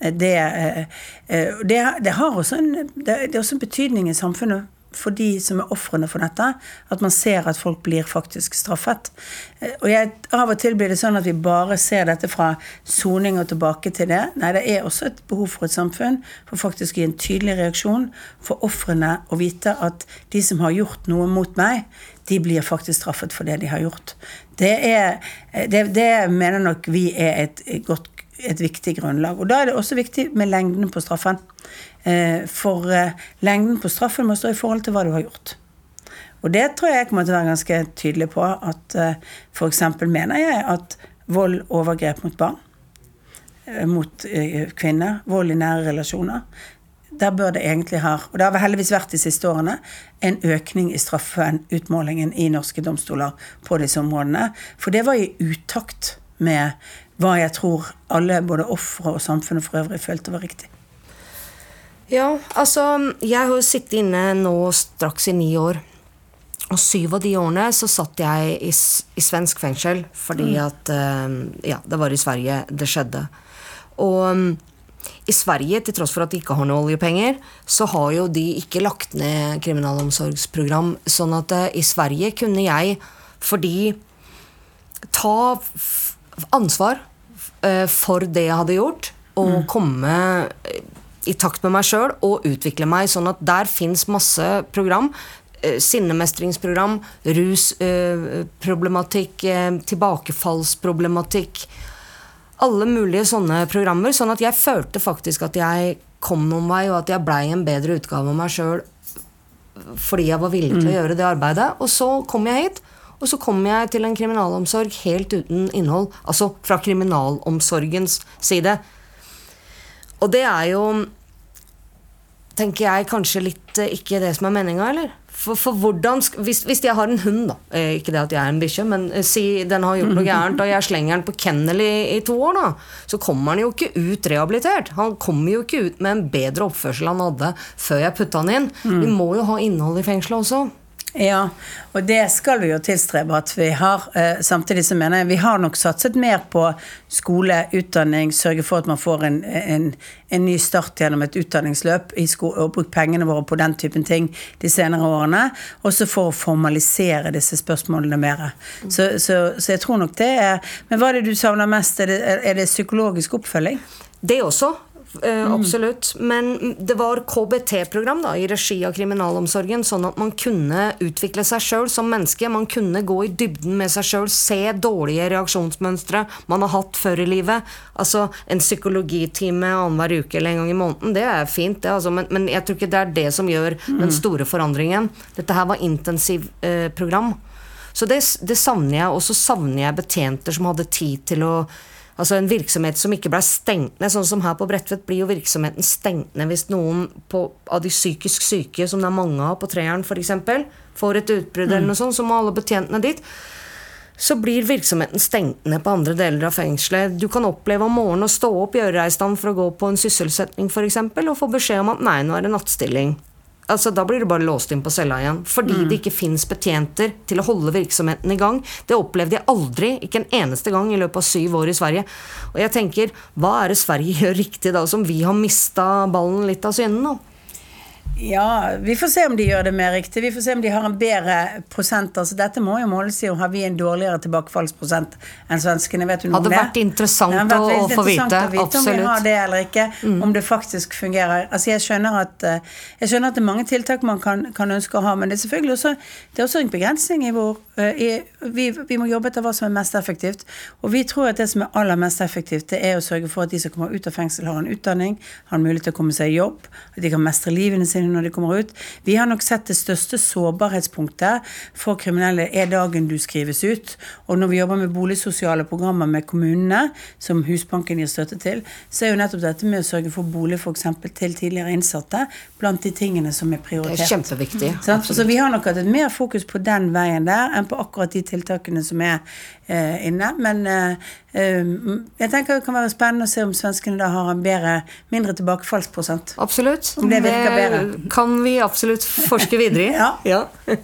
Eh, det, eh, eh, det, det, har også en, det er også en betydning i samfunnet for de som er ofrene for dette, at man ser at folk blir faktisk straffet. Eh, og jeg, Av og til blir det sånn at vi bare ser dette fra soning og tilbake til det. Nei, det er også et behov for et samfunn for faktisk å gi en tydelig reaksjon for ofrene å vite at de som har gjort noe mot meg, de blir faktisk straffet for det de har gjort. Det, er, eh, det, det mener nok vi er et, godt, et viktig grunnlag. Og da er det også viktig med lengden på straffen. Eh, for eh, lengden på straffen må stå i forhold til hva du har gjort. Og det tror jeg jeg kommer til å være ganske tydelig på. At eh, f.eks. mener jeg at vold, overgrep mot barn, mot kvinner, vold i nære relasjoner der bør det egentlig ha, og det har heldigvis vært de siste årene, en økning i straffen, utmålingen i norske domstoler på disse områdene. For det var i utakt med hva jeg tror alle, både ofre og samfunnet for øvrig, følte var riktig. Ja, altså Jeg har jo sittet inne nå straks i ni år. Og syv av de årene så satt jeg i, i svensk fengsel fordi mm. at uh, Ja, det var i Sverige det skjedde. Og um, i Sverige, til tross for at de ikke har noe oljepenger, så har jo de ikke lagt ned kriminalomsorgsprogram. Sånn at uh, i Sverige kunne jeg, fordi ta ansvar uh, for det jeg hadde gjort, og mm. komme i takt med meg sjøl og utvikle meg. Sånn at der fins masse program. Eh, sinnemestringsprogram, rusproblematikk, eh, eh, tilbakefallsproblematikk. Alle mulige sånne programmer. Sånn at jeg følte faktisk at jeg kom noen vei, og at jeg blei en bedre utgave av meg sjøl fordi jeg var villig til å mm. gjøre det arbeidet. Og så kom jeg hit. Og så kom jeg til en kriminalomsorg helt uten innhold. Altså fra kriminalomsorgens side. Og det er jo tenker jeg kanskje litt eh, ikke det som er meninga, eller? For, for hvordan, hvis, hvis, jeg har en hund, da eh, Ikke det at jeg er en bikkje, men eh, si den har gjort noe gærent, og jeg slenger den på kennel i, i, to år, da, så kommer han jo ikke ut rehabilitert. Han kommer jo ikke ut med en bedre oppførsel han hadde før jeg putta han inn. Mm. Vi må jo ha innhold i fengselet også. Ja, og det skal vi jo tilstrebe at vi har. Eh, samtidig så mener jeg vi har nok satset mer på skole, utdanning, sørge for at man får en, en, en ny start gjennom et utdanningsløp og brukt pengene våre på den typen ting de senere årene. Også for å formalisere disse spørsmålene mer. Så, så, så, jeg tror nok det er Men hva er det du savner mest? Er det, er det psykologisk oppfølging? Det også. Uh, mm. Absolutt. Men det var KBT-program da, i regi av kriminalomsorgen, sånn at man kunne utvikle seg sjøl som menneske. Man kunne gå i dybden med seg sjøl, se dårlige reaksjonsmønstre man har hatt før i livet. Altså En psykologitime annenhver uke eller en gang i måneden, det er fint, det, altså, men, men, jeg tror ikke det er det som gjør mm. den store forandringen. Dette her var intensivprogram. Uh, så det, det savner jeg. Og så savner jeg betjenter som hadde tid til å Altså en virksomhet som ikke ble stengt ned. Sånn som her på Bredtvet blir jo virksomheten stengt ned hvis noen på, av de psykisk syke, som det er mange av på Treeren f.eks., får et utbrudd mm. eller noe sånt, så må alle betjentene dit. Så blir virksomheten stengt ned på andre deler av fengselet. Du kan oppleve om morgenen å stå opp, gjøre deg i stand for å gå på en sysselsetning f.eks., og få beskjed om at nei, nå er det nattstilling. Altså, da blir du bare låst inn på cella igjen. Fordi Mm. det ikke fins betjenter til å holde virksomheten i gang. Det opplevde jeg aldri, ikke en eneste gang i løpet av syv år i Sverige. Og jeg tenker, hva er det Sverige gjør riktig da, som vi har mista ballen litt av synen nå? Ja, vi får se om de gjør det mer riktig. Vi får se om de har en bedre prosent. Altså, dette må jo måles i om har vi en dårligere tilbakefallsprosent enn svenskene. Vet du noe Hadde om det? vært interessant Det hadde vært å- få vite, å vite om vi har det eller ikke. Mm. Om det faktisk fungerer. Altså, jeg skjønner at eh, jeg skjønner at det er mange tiltak man kan, kan ønske å ha, men det er selvfølgelig også, det er også en begrensning i hvor vi, vi må jobbe etter hva som er mest effektivt. Og vi tror at det som er aller mest effektivt, det er å sørge for at de som kommer ut av fengsel, har en utdanning, har en mulighet til å komme seg i jobb, at de kan mestre livene sine når de kommer ut. Vi har nok sett det største sårbarhetspunktet for kriminelle er dagen du skrives ut. Og når vi jobber med boligsosiale programmer med kommunene, som Husbanken gir støtte til, så er jo nettopp dette med å sørge for bolig f.eks. til tidligere innsatte blant de tingene som er prioritert. Det er kjempeviktig, Så. Så vi har nok hatt et mer fokus på den veien der enn på akkurat de tiltakene som er eh, inne. Men eh, eh, jeg tenker det kan være spennende å se om svenskene da har en bedre, mindre tilbakefallsprosent. Absolutt. Om det virker bedre. Det kan vi absolutt forske videre i. ja. ja.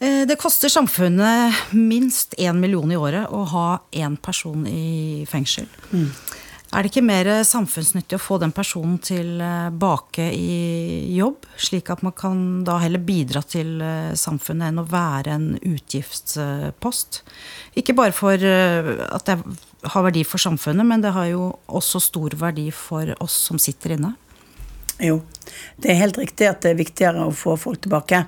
Det koster samfunnet minst én million i året å ha én person i fengsel. Er det ikke mer samfunnsnyttig å få den personen tilbake i jobb, slik at man kan da heller bidra til eh, samfunnet enn å være en utgiftspost? Ikke bare for eh, at det har verdi for samfunnet, men det har jo også stor verdi for oss som sitter inne. Jo, det er helt riktig at det er viktigere å få folk tilbake.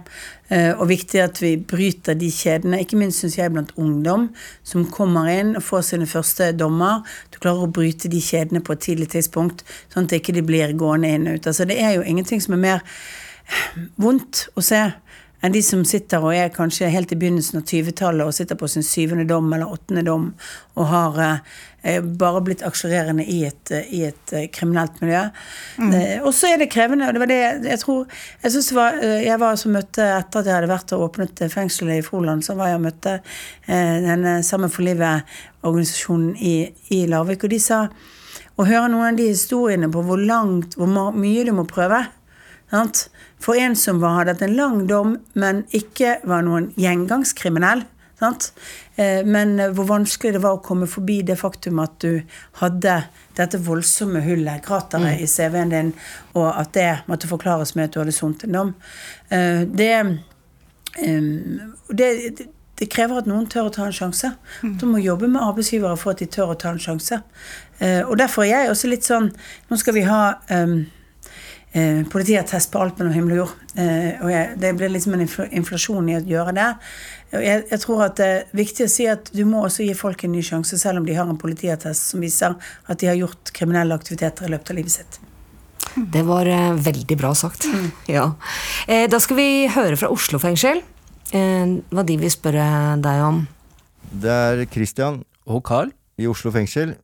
eh, Og viktig at vi bryter de kjedene, ikke minst syns jeg blant ungdom som kommer inn og får sine første dommer. Du klarer å bryte de kjedene på et tidlig tidspunkt, sånn at ikke blir gående inn og ut. Altså, det er jo ingenting som er mer vondt å se enn de som sitter og er kanskje helt i begynnelsen av 20-tallet og sitter på sin syvende dom eller åttende dom og har eh, bare blitt aksjererende i et, eh, i et eh, kriminelt miljø. Eh, og så er det krevende, og det var det jeg tror Jeg synes var, eh, jeg var som møtte etter at jeg hadde vært og åpnet fengselet i Froland, så var jeg og møtte eh, denne Sammen for livet-organisasjonen i, i Larvik, og de sa å høre noen av de historiene på hvor langt, hvor mye du må prøve. Sant? For en som var, hadde hatt en lang dom, men ikke var noen gjengangskriminell. Sant? Eh, Men eh, hvor vanskelig det var å komme forbi det faktum at du hadde dette voldsomme hullet, krateret, Mm. i CV-en din, og at det måtte forklares med at du hadde sonet en dom. Eh, Det, eh, det, det det krever at noen tør å ta en sjanse. Du må jobbe med arbeidsgivere for at de tør å ta en sjanse. Og derfor er jeg også litt sånn Nå skal vi ha um, eh, politiattest på alt mellom himmel og jord. Eh, og jeg, det blir liksom en infl inflasjon i å gjøre det. Og jeg, jeg tror at det er viktig å si at du må også gi folk en ny sjanse, selv om de har en politiattest som viser at de har gjort kriminelle aktiviteter i løpet av livet sitt. Det var eh, veldig bra sagt. Ja. Eh, da skal vi høre fra Oslo fengsel eh, hva de vil spørre deg om. Det er Christian Og Carl. I Oslo fengsel.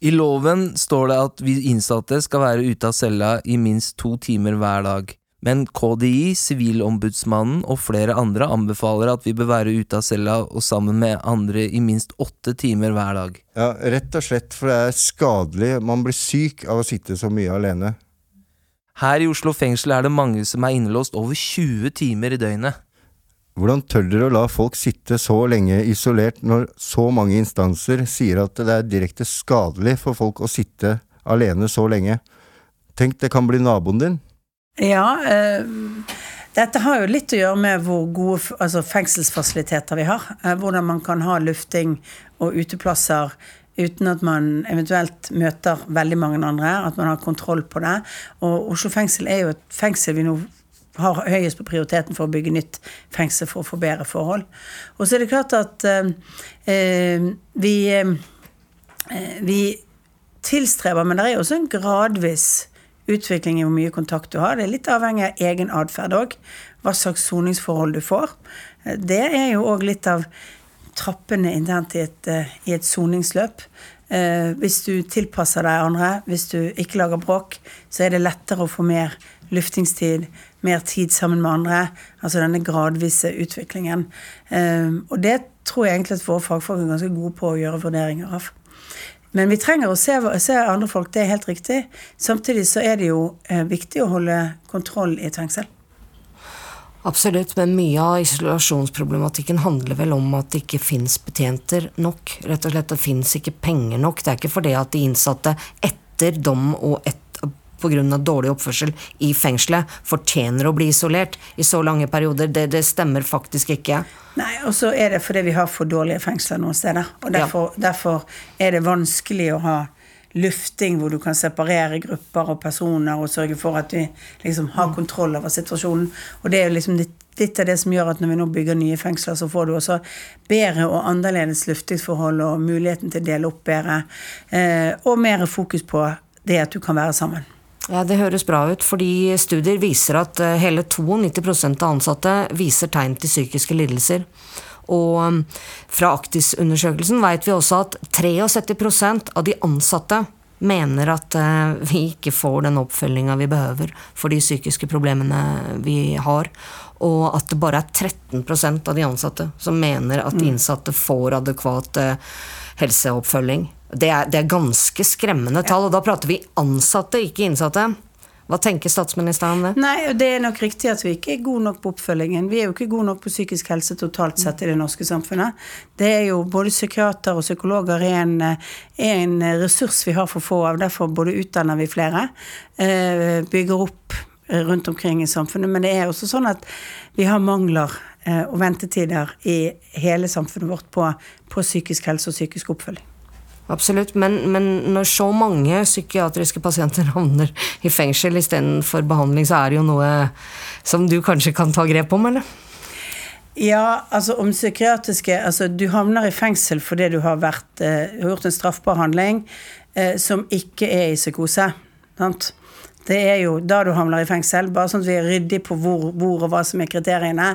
I loven står det at vi innsatte skal være ute av cella i minst to timer hver dag. Men KDI, Sivilombudsmannen og flere andre anbefaler at vi bør være ute av cella og sammen med andre i minst åtte timer hver dag. Ja, rett og slett, for det er skadelig. Man blir syk av å sitte så mye alene. Her i Oslo fengsel er det mange som er innelåst over 20 timer i døgnet. Hvordan tør dere å la folk sitte så lenge isolert når så mange instanser sier at det er direkte skadelig for folk å sitte alene så lenge? Tenk, det kan bli naboen din. Ja, eh, dette har jo litt å gjøre med hvor gode altså fengselsfasiliteter vi har. Eh, hvordan man kan ha lufting og uteplasser uten at man eventuelt møter veldig mange andre. At man har kontroll på det. Og Oslo fengsel er jo et fengsel vi nå har høyest på prioriteten for å bygge nytt fengsel for å få bedre forhold. Og så er det klart at eh, eh, vi eh, vi tilstreber, men det er jo også en gradvis utvikling i hvor mye kontakt du har. Det er litt avhengig av egen atferd òg. Hva slags soningsforhold du får. Det er jo òg litt av trappene internt i et, eh, i et soningsløp. Eh, hvis du tilpasser deg andre, hvis du ikke lager bråk, så er det lettere å få mer luftingstid, mer tid sammen med andre. Altså denne gradvise utviklingen. Eh, og det tror jeg egentlig at våre fagfolk er ganske gode på å gjøre vurderinger av. men vi trenger å se, se andre folk, det er helt riktig. Samtidig så er det jo eh, viktig å holde kontroll i et fengsel. Absolutt, men mye av isolasjonsproblematikken handler vel om at det ikke fins betjenter nok. Rett og slett, Det fins ikke penger nok. Det er ikke fordi at de innsatte etter dom og et, pga. dårlig oppførsel i fengselet fortjener å bli isolert i så lange perioder. Det, det stemmer faktisk ikke. Nei, og så er det fordi vi har for dårlige fengsler noen steder. Og derfor, derfor er det vanskelig å ha lufting hvor du kan separere grupper og personer og sørge for at vi liksom har kontroll over situasjonen. Og det er jo liksom litt, litt av det som gjør at når vi nå bygger nye fengsler, så får du også bedre og annerledes luftingsforhold og muligheten til å dele opp bedre. Eh, og mer fokus på det at du kan være sammen. Ja, Det høres bra ut, fordi studier viser at eh, hele 92 av ansatte viser tegn til psykiske lidelser. Og um, fra Aktis-undersøkelsen vet vi også at 73% av de ansatte mener at uh, vi ikke får den oppfølginga vi behøver for de psykiske problemene vi har. Og at det bare er 13 av de ansatte som mener at de innsatte får adekvat uh, helseoppfølging. Det er, det er ganske skremmende tall, og da prater vi ansatte, ikke innsatte. Hva tenker statsministeren om det? Nei, Det er nok riktig at vi ikke er gode nok på oppfølgingen. Vi er jo ikke gode nok på psykisk helse totalt sett i det norske samfunnet. Det er jo Både psykiater og psykologer er en, er en ressurs vi har for få av. Derfor både utdanner vi flere, eh, bygger opp rundt omkring i samfunnet. Men det er også sånn at vi har mangler eh, og ventetider i hele samfunnet vårt på, på psykisk helse og psykisk oppfølging. Absolutt, men, men, når så mange psykiatriske pasienter havner i fengsel istedenfor behandling, så er det jo noe som du kanskje kan ta grep om, eller? Ja, altså om psykiatriske Altså, du havner i fengsel fordi du har vært, eh, gjort en straffbar handling eh, som ikke er i psykose. Sant? Det er jo da du havner i fengsel, bare sånn at vi er ryddige på hvor, hvor, og hva som er kriteriene.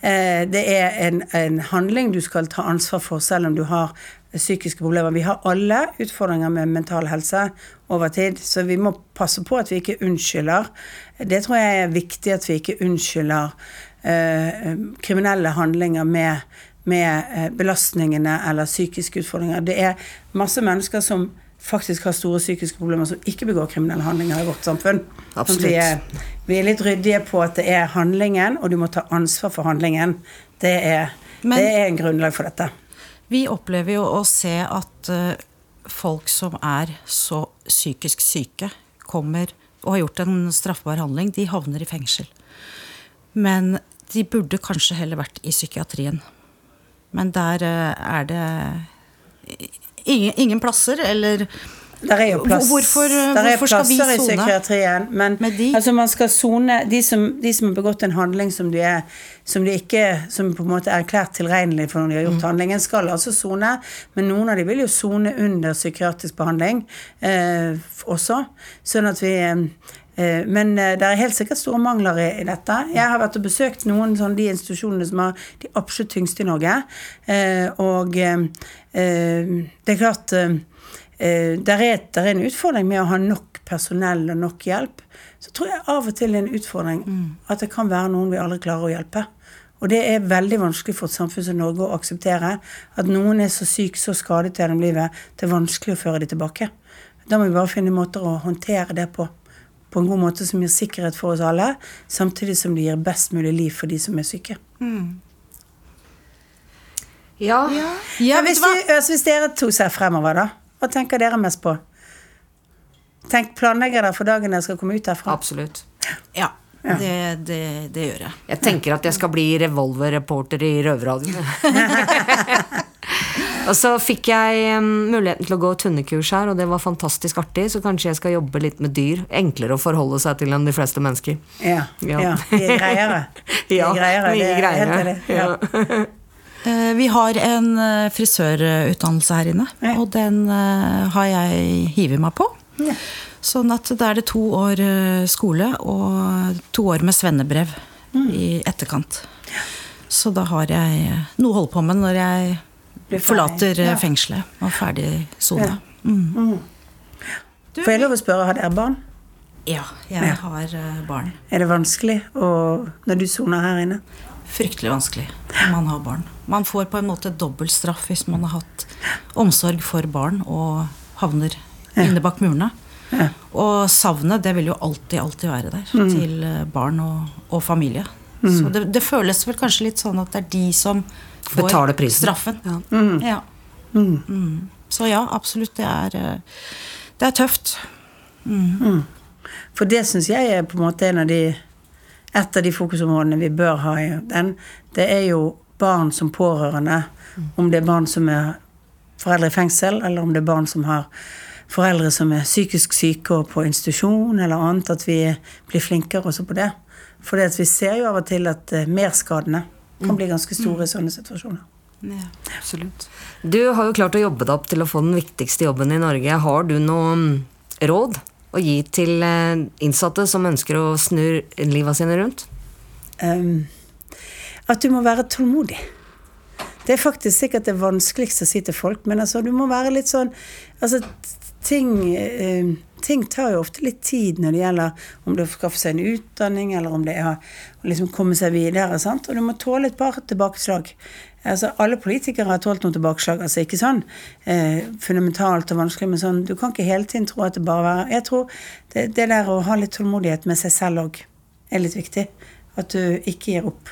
Eh, det er en, en handling du skal ta ansvar for selv om du har psykiske problemer. Vi har alle utfordringer med mental helse over tid, så vi må passe på at vi ikke unnskylder. Det tror jeg er viktig at vi ikke unnskylder eh, kriminelle handlinger med, med eh, belastningene eller psykiske utfordringer. Det er masse mennesker som faktisk har store psykiske problemer, som ikke begår kriminelle handlinger i vårt samfunn. Vi er, vi er, litt ryddige på at det er handlingen, og du må ta ansvar for handlingen. Det er, Men, det er en grunnlag for dette. Vi opplever jo å se at uh, folk som er så psykisk syke, kommer og har gjort en straffbar handling, de havner i fengsel. Men de burde kanskje heller vært i psykiatrien. Men der uh, er det ingen, ingen plasser, eller der er jo plass, hvorfor, der er plasser i psykiatrien, men de? Altså man skal sone de, de, som har begått en handling som de, er, som de ikke Som på en måte er erklært tilregnelig for når de har gjort mm. handlingen, skal altså sone. Men noen av de vil jo sone under psykiatrisk behandling eh, også. Sånn at vi eh, men eh, det er helt sikkert store mangler i, i, dette. Jeg har vært og besøkt noen sånn, de institusjonene som har de absolutt tyngste i Norge. Eh, og eh, eh det er klart eh, der er, der er, en utfordring med å ha nok personell og nok hjelp. Så tror jeg av og til det er en utfordring mm. at det kan være noen vi aldri klarer å hjelpe. Og det er veldig vanskelig for et samfunn som Norge å akseptere. At noen er så syk, så skadet gjennom livet. Det er vanskelig å føre dem tilbake. Da må vi bare finne måter å håndtere det på. På en god måte som gir sikkerhet for oss alle, samtidig som det gir best mulig liv for de som er syke. Mm. Ja. ja. ja hvis, vi, hvis, dere to ser fremover, da. Hva tenker dere mest på? Tenk, Planlegger dere for dagen dere skal komme ut herfra? Absolutt. Ja. ja. Det, det, det, gjør jeg. Jeg tenker at jeg skal bli revolverreporter i Røverradioen. og så fikk jeg um, muligheten til å gå tunnekurs her, og det var fantastisk artig. Så kanskje jeg skal jobbe litt med dyr. Enklere å forholde seg til enn de fleste mennesker. Ja. ja. ja. De er greiere. De er greiere. mye greiere. Ja. Eh, vi har en eh, frisørutdannelse her inne, ja. og den eh, har jeg hivet meg på. Ja. Sånn at da er det to år skole og to år med svennebrev mm. i etterkant. Så da har jeg noe å holde på med når jeg forlater ja. fengselet og ferdig sone. Mm. Mm. Får jeg lov å spørre, har dere barn? Ja, jeg har barn. Er det vanskelig å, når du soner her inne? fryktelig vanskelig når man har barn. Man får på en måte dobbelt straff hvis man har hatt omsorg for barn og havner inne bak murene. Og savnet, det vil jo alltid, alltid være der. Mm. Til eh, barn og, og familie. Så det, det føles vel kanskje litt sånn at det er de som får straffen. Ja. Ja. Mm. Så ja, absolutt. Det er, eh, det er tøft. For det syns jeg er på en måte en av de et av de fokusområdene vi bør ha i den. Det er jo barn som pårørende. Om det er barn som er foreldre i fengsel, eller om det er barn som har foreldre som er psykisk syke og på institusjon eller annet. At vi blir flinkere også på det. For vi ser jo av og til at eh, merskadene kan bli ganske store i sånne situasjoner. Ja, absolutt. Du har jo klart å jobbe deg opp til å få den viktigste jobben i Norge. Har du noe mm, råd å gi til eh, innsatte som ønsker å snu livet sine rundt? Ehm, at du må være tålmodig. Det er faktisk sikkert det vanskeligste å si til folk, men altså, du må være litt sånn Altså, ting, eh, ting tar jo ofte litt tid når det gjelder om det er å skaffe seg en utdanning, eller om det er å liksom komme seg videre. Sant? Og du må tåle et par tilbakeslag. Altså, alle politikere har tålt noen tilbakeslag. altså Ikke sånn eh, fundamentalt og vanskelig, men sånn, du kan ikke hele tiden tro at det bare er Jeg tror det, det der å ha litt tålmodighet med seg selv òg er litt viktig. At du ikke gir opp.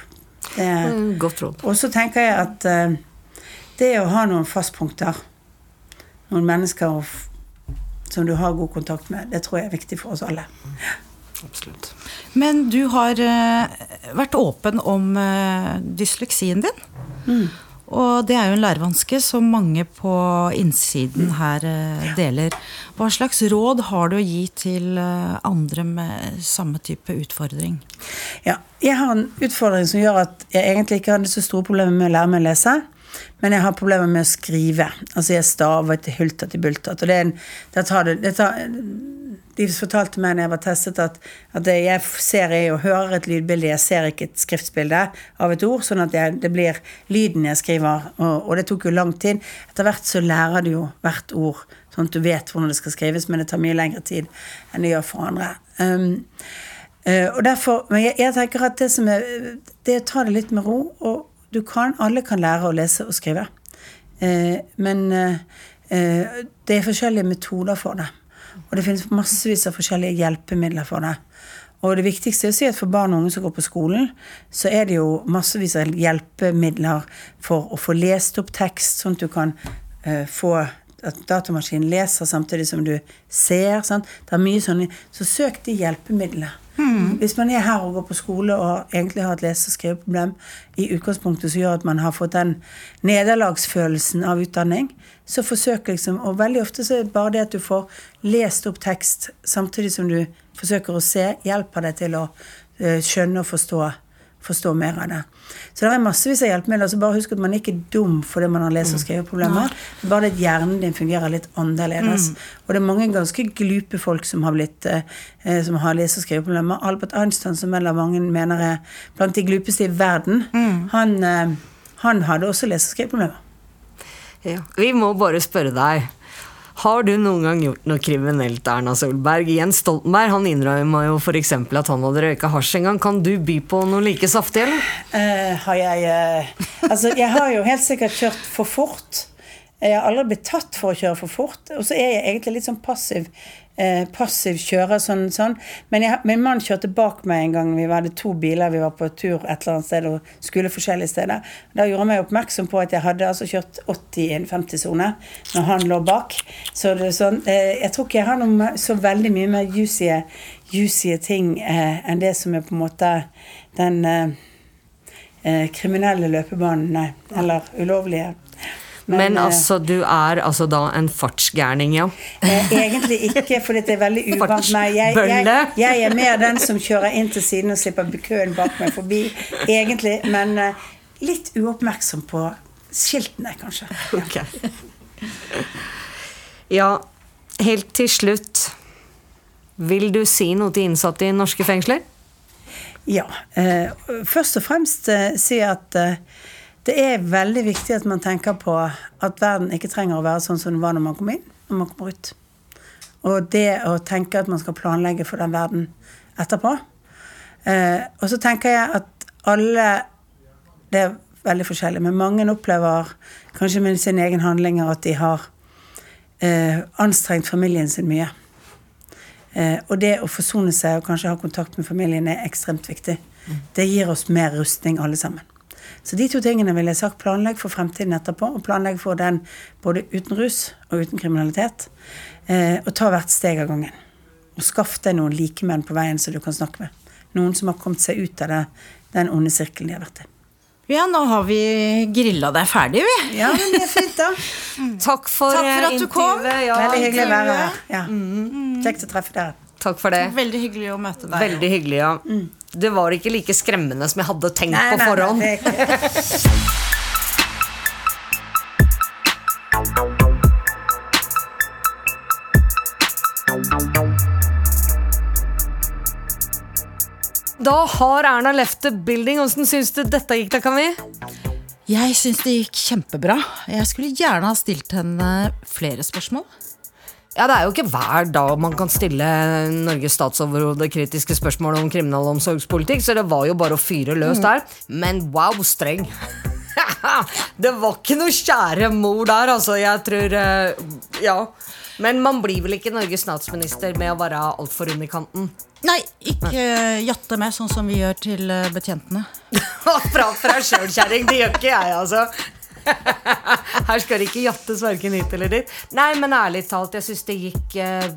Det, Mm, Godt råd. og så tenker jeg at eh, det å ha noen fastpunkter, noen mennesker som du har god kontakt med, det tror jeg er viktig for oss alle. Absolutt. Men du har eh, vært åpen om eh, dysleksien din. Mm. Og det er jo en lærevanske som mange på innsiden her eh, deler. Hva slags råd har du å gi til eh, andre med samme type utfordring? Ja, jeg har en utfordring som gjør at jeg egentlig ikke hadde så store problemer med å lære meg å lese. Men jeg har problemer med å skrive. Altså jeg staver til hulter til bulter. Og det er en, det tar det, det tar, de fortalte meg når jeg var testet at, at det jeg ser er og hører et lydbilde, jeg ser ikke et skriftbilde av et ord, sånn at jeg, det blir lyden jeg skriver. Og, og det tok jo lang tid. Etter hvert så lærer du jo hvert ord, sånn at du vet hvordan det skal skrives, men det tar mye lengre tid enn det gjør for andre. Um, uh, og derfor, men jeg, jeg tenker at det som er Det å ta det litt med ro. Og du kan, alle kan lære å lese og skrive. Uh, men uh, det er forskjellige metoder for det. Og det finnes massevis av forskjellige hjelpemidler for det. Og det viktigste er å si at for barn og unge som går på skolen, så er det jo massevis av hjelpemidler for å få lest opp tekst, sånn at du kan uh, få at datamaskinen leser samtidig som du ser. Sant? Det er mye sånn, Så søk de hjelpemidlene. Hvis man er her og går på skole og egentlig har et lese- og skriveproblem i utgangspunktet som gjør at man har fått den nederlagsfølelsen av utdanning, så forsøk liksom Og veldig ofte så er det bare det at du får lest opp tekst samtidig som du forsøker å se, hjelper deg til å eh, skjønne og forstå, forstå mer av det. Så det er massevis av hjelpemidler. Så bare husk at man ikke er dum fordi man har lese- og skriveproblemer. Det er bare det at hjernen din fungerer litt annerledes. Og det er mange ganske glupe folk som har blitt eh, som har lese- og skriveproblemer. Albert Einstein, som en av mange mener er blant de glupeste i verden, han, eh, han hadde også lese- og skriveproblemer. Ja. Vi må bare spørre deg. Har du noen gang gjort noe kriminelt, Erna Solberg? Jens Stoltenberg han innrømma jo f.eks. at han hadde røyka hasj en gang. Kan du by på noe like saftig, eller? Uh, har jeg uh, Altså, jeg har jo helt sikkert kjørt for fort. Jeg har aldri blitt tatt for å kjøre for fort. Og så er jeg egentlig litt sånn passiv. Eh, passiv kjører sånn, sånn. Men jeg, min mann kjørte bak meg en gang. Vi hadde to biler, vi var på tur et eller annet sted og skulle forskjellige steder. Da gjorde han meg oppmerksom på at jeg hadde altså kjørt 80 i en 50-sone når han lå bak. Så det er sånn, eh, jeg tror ikke jeg har noe så veldig mye mer juicy, juicy ting eh, enn det som er på en måte den eh, eh, kriminelle løpebanen, nei. Eller ulovlige. Men, men altså, du er altså da en fartsgærning, ja? Eh, egentlig ikke, for det er veldig uvant meg. Jeg, jeg, jeg er mer den som kjører inn til siden og slipper køen bak meg forbi. Egentlig, men eh, litt uoppmerksom på skiltene, kanskje. Ja. Ok. Ja, helt til slutt. Vil du si noe til innsatte i norske fengsler? Ja. Eh, først og fremst eh, si at eh, det er veldig viktig at man tenker på at verden ikke trenger å være sånn som den var når man kom inn, når man kommer ut. Og det å tenke at man skal planlegge for den verden etterpå. Eh, og så tenker jeg at alle Det er veldig forskjellig, men mange opplever kanskje med sine egne handlinger at de har eh, anstrengt familien sin mye. Eh, og det å forsone seg og kanskje ha kontakt med familien er ekstremt viktig. Det gir oss mer rustning, alle sammen. Så de to tingene ville jeg sagt. Planlegg for fremtiden etterpå, og planlegg for den både uten rus og uten kriminalitet. Eh, og ta hvert steg av gangen. Og skaff deg noen likemenn på veien som du kan snakke med. Noen som har kommet seg ut av det, den onde sirkelen de har vært i. Ja, nå har vi grilla deg ferdig, vi. Ja, men det er fint, da. Takk for, Takk for eh, at du kom. Ja. Veldig hyggelig å være her. Ja. Kjekt å treffe dere. Takk for det. Veldig hyggelig å møte deg. Veldig hyggelig, ja. Det var ikke like skremmende som jeg hadde tenkt Nei, på nei, nei, forhånd. er Da har Erna left the building. Åssen syns du dette gikk, da, Kami? Jeg syns det gikk kjempebra. Jeg skulle gjerne ha stilt henne flere spørsmål. Ja, Det er jo ikke hver dag man kan stille Norges statsoverhode kritiske spørsmål om kriminalomsorgspolitikk, så det var jo bare å fyre løs Mm. der. Men wow, streng. det var ikke noe kjære mor der, altså. Jeg tror eh, Ja. Men man blir vel ikke Norges statsminister med å være altfor rund i kanten. Nei, ikke eh, jatte med, sånn som vi gjør til eh, betjentene. Prat for deg sjøl, kjerring. Det gjør ikke jeg, altså. Her skal det ikke jattes verken hit eller dit. Nei, men ærlig talt, jeg syns det gikk eh,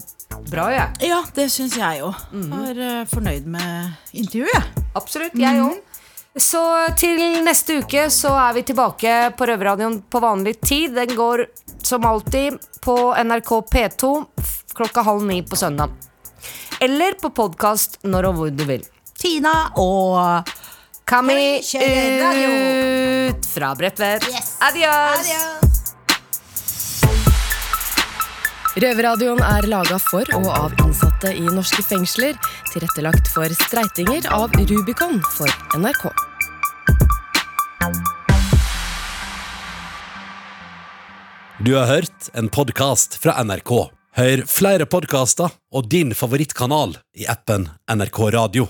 bra, jeg. Ja, det syns jeg òg. Var eh, fornøyd med intervjuet. Absolutt. Jeg òg. Så til neste uke så er vi tilbake på Røverradioen på vanlig tid. Den går som alltid på NRK P2 klokka halv ni på søndag. Eller på podkast når og hvor du vil. Tina og Kami vi ut fra Bredtvet. Adios. Røverradioen er laga for og av innsatte i norske fengsler. Tilrettelagt for streitinger av Rubicon for NRK. Du har hørt en podkast fra NRK. Hør flere podkaster og din favorittkanal i appen NRK Radio.